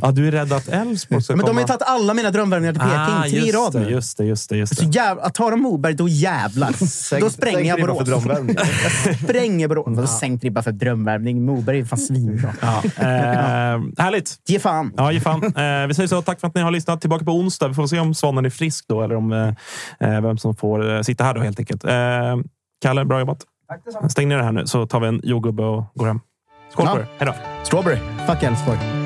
Ja, du är rädd att Elfsborg ska Men de har komma? ju tagit alla mina drömvärvningar till Peking. Ah, tre i rad det, nu. just det, just det. Just Så det. jäv, att ta dem Moberg, då jävlar. då spränger jag Borås. spränger Borås. Vadå sänkt ribba för drömvärvning? Moberg är fan svinbra. Ja. Eh, härligt. Ge fan. Ja, ge fan. Eh, vi säger så. Tack för att ni har lyssnat. Tillbaka på onsdag. Vi får se om Svanen är frisk då eller om eh, eh, vem som får eh, sitta här då helt enkelt. Eh, Kalle, bra jobbat. Stäng ner det här nu så tar vi en jordgubbe och går hem. Skål Ja. på er. Hej då. Strawberry. Fuck Elfsborg.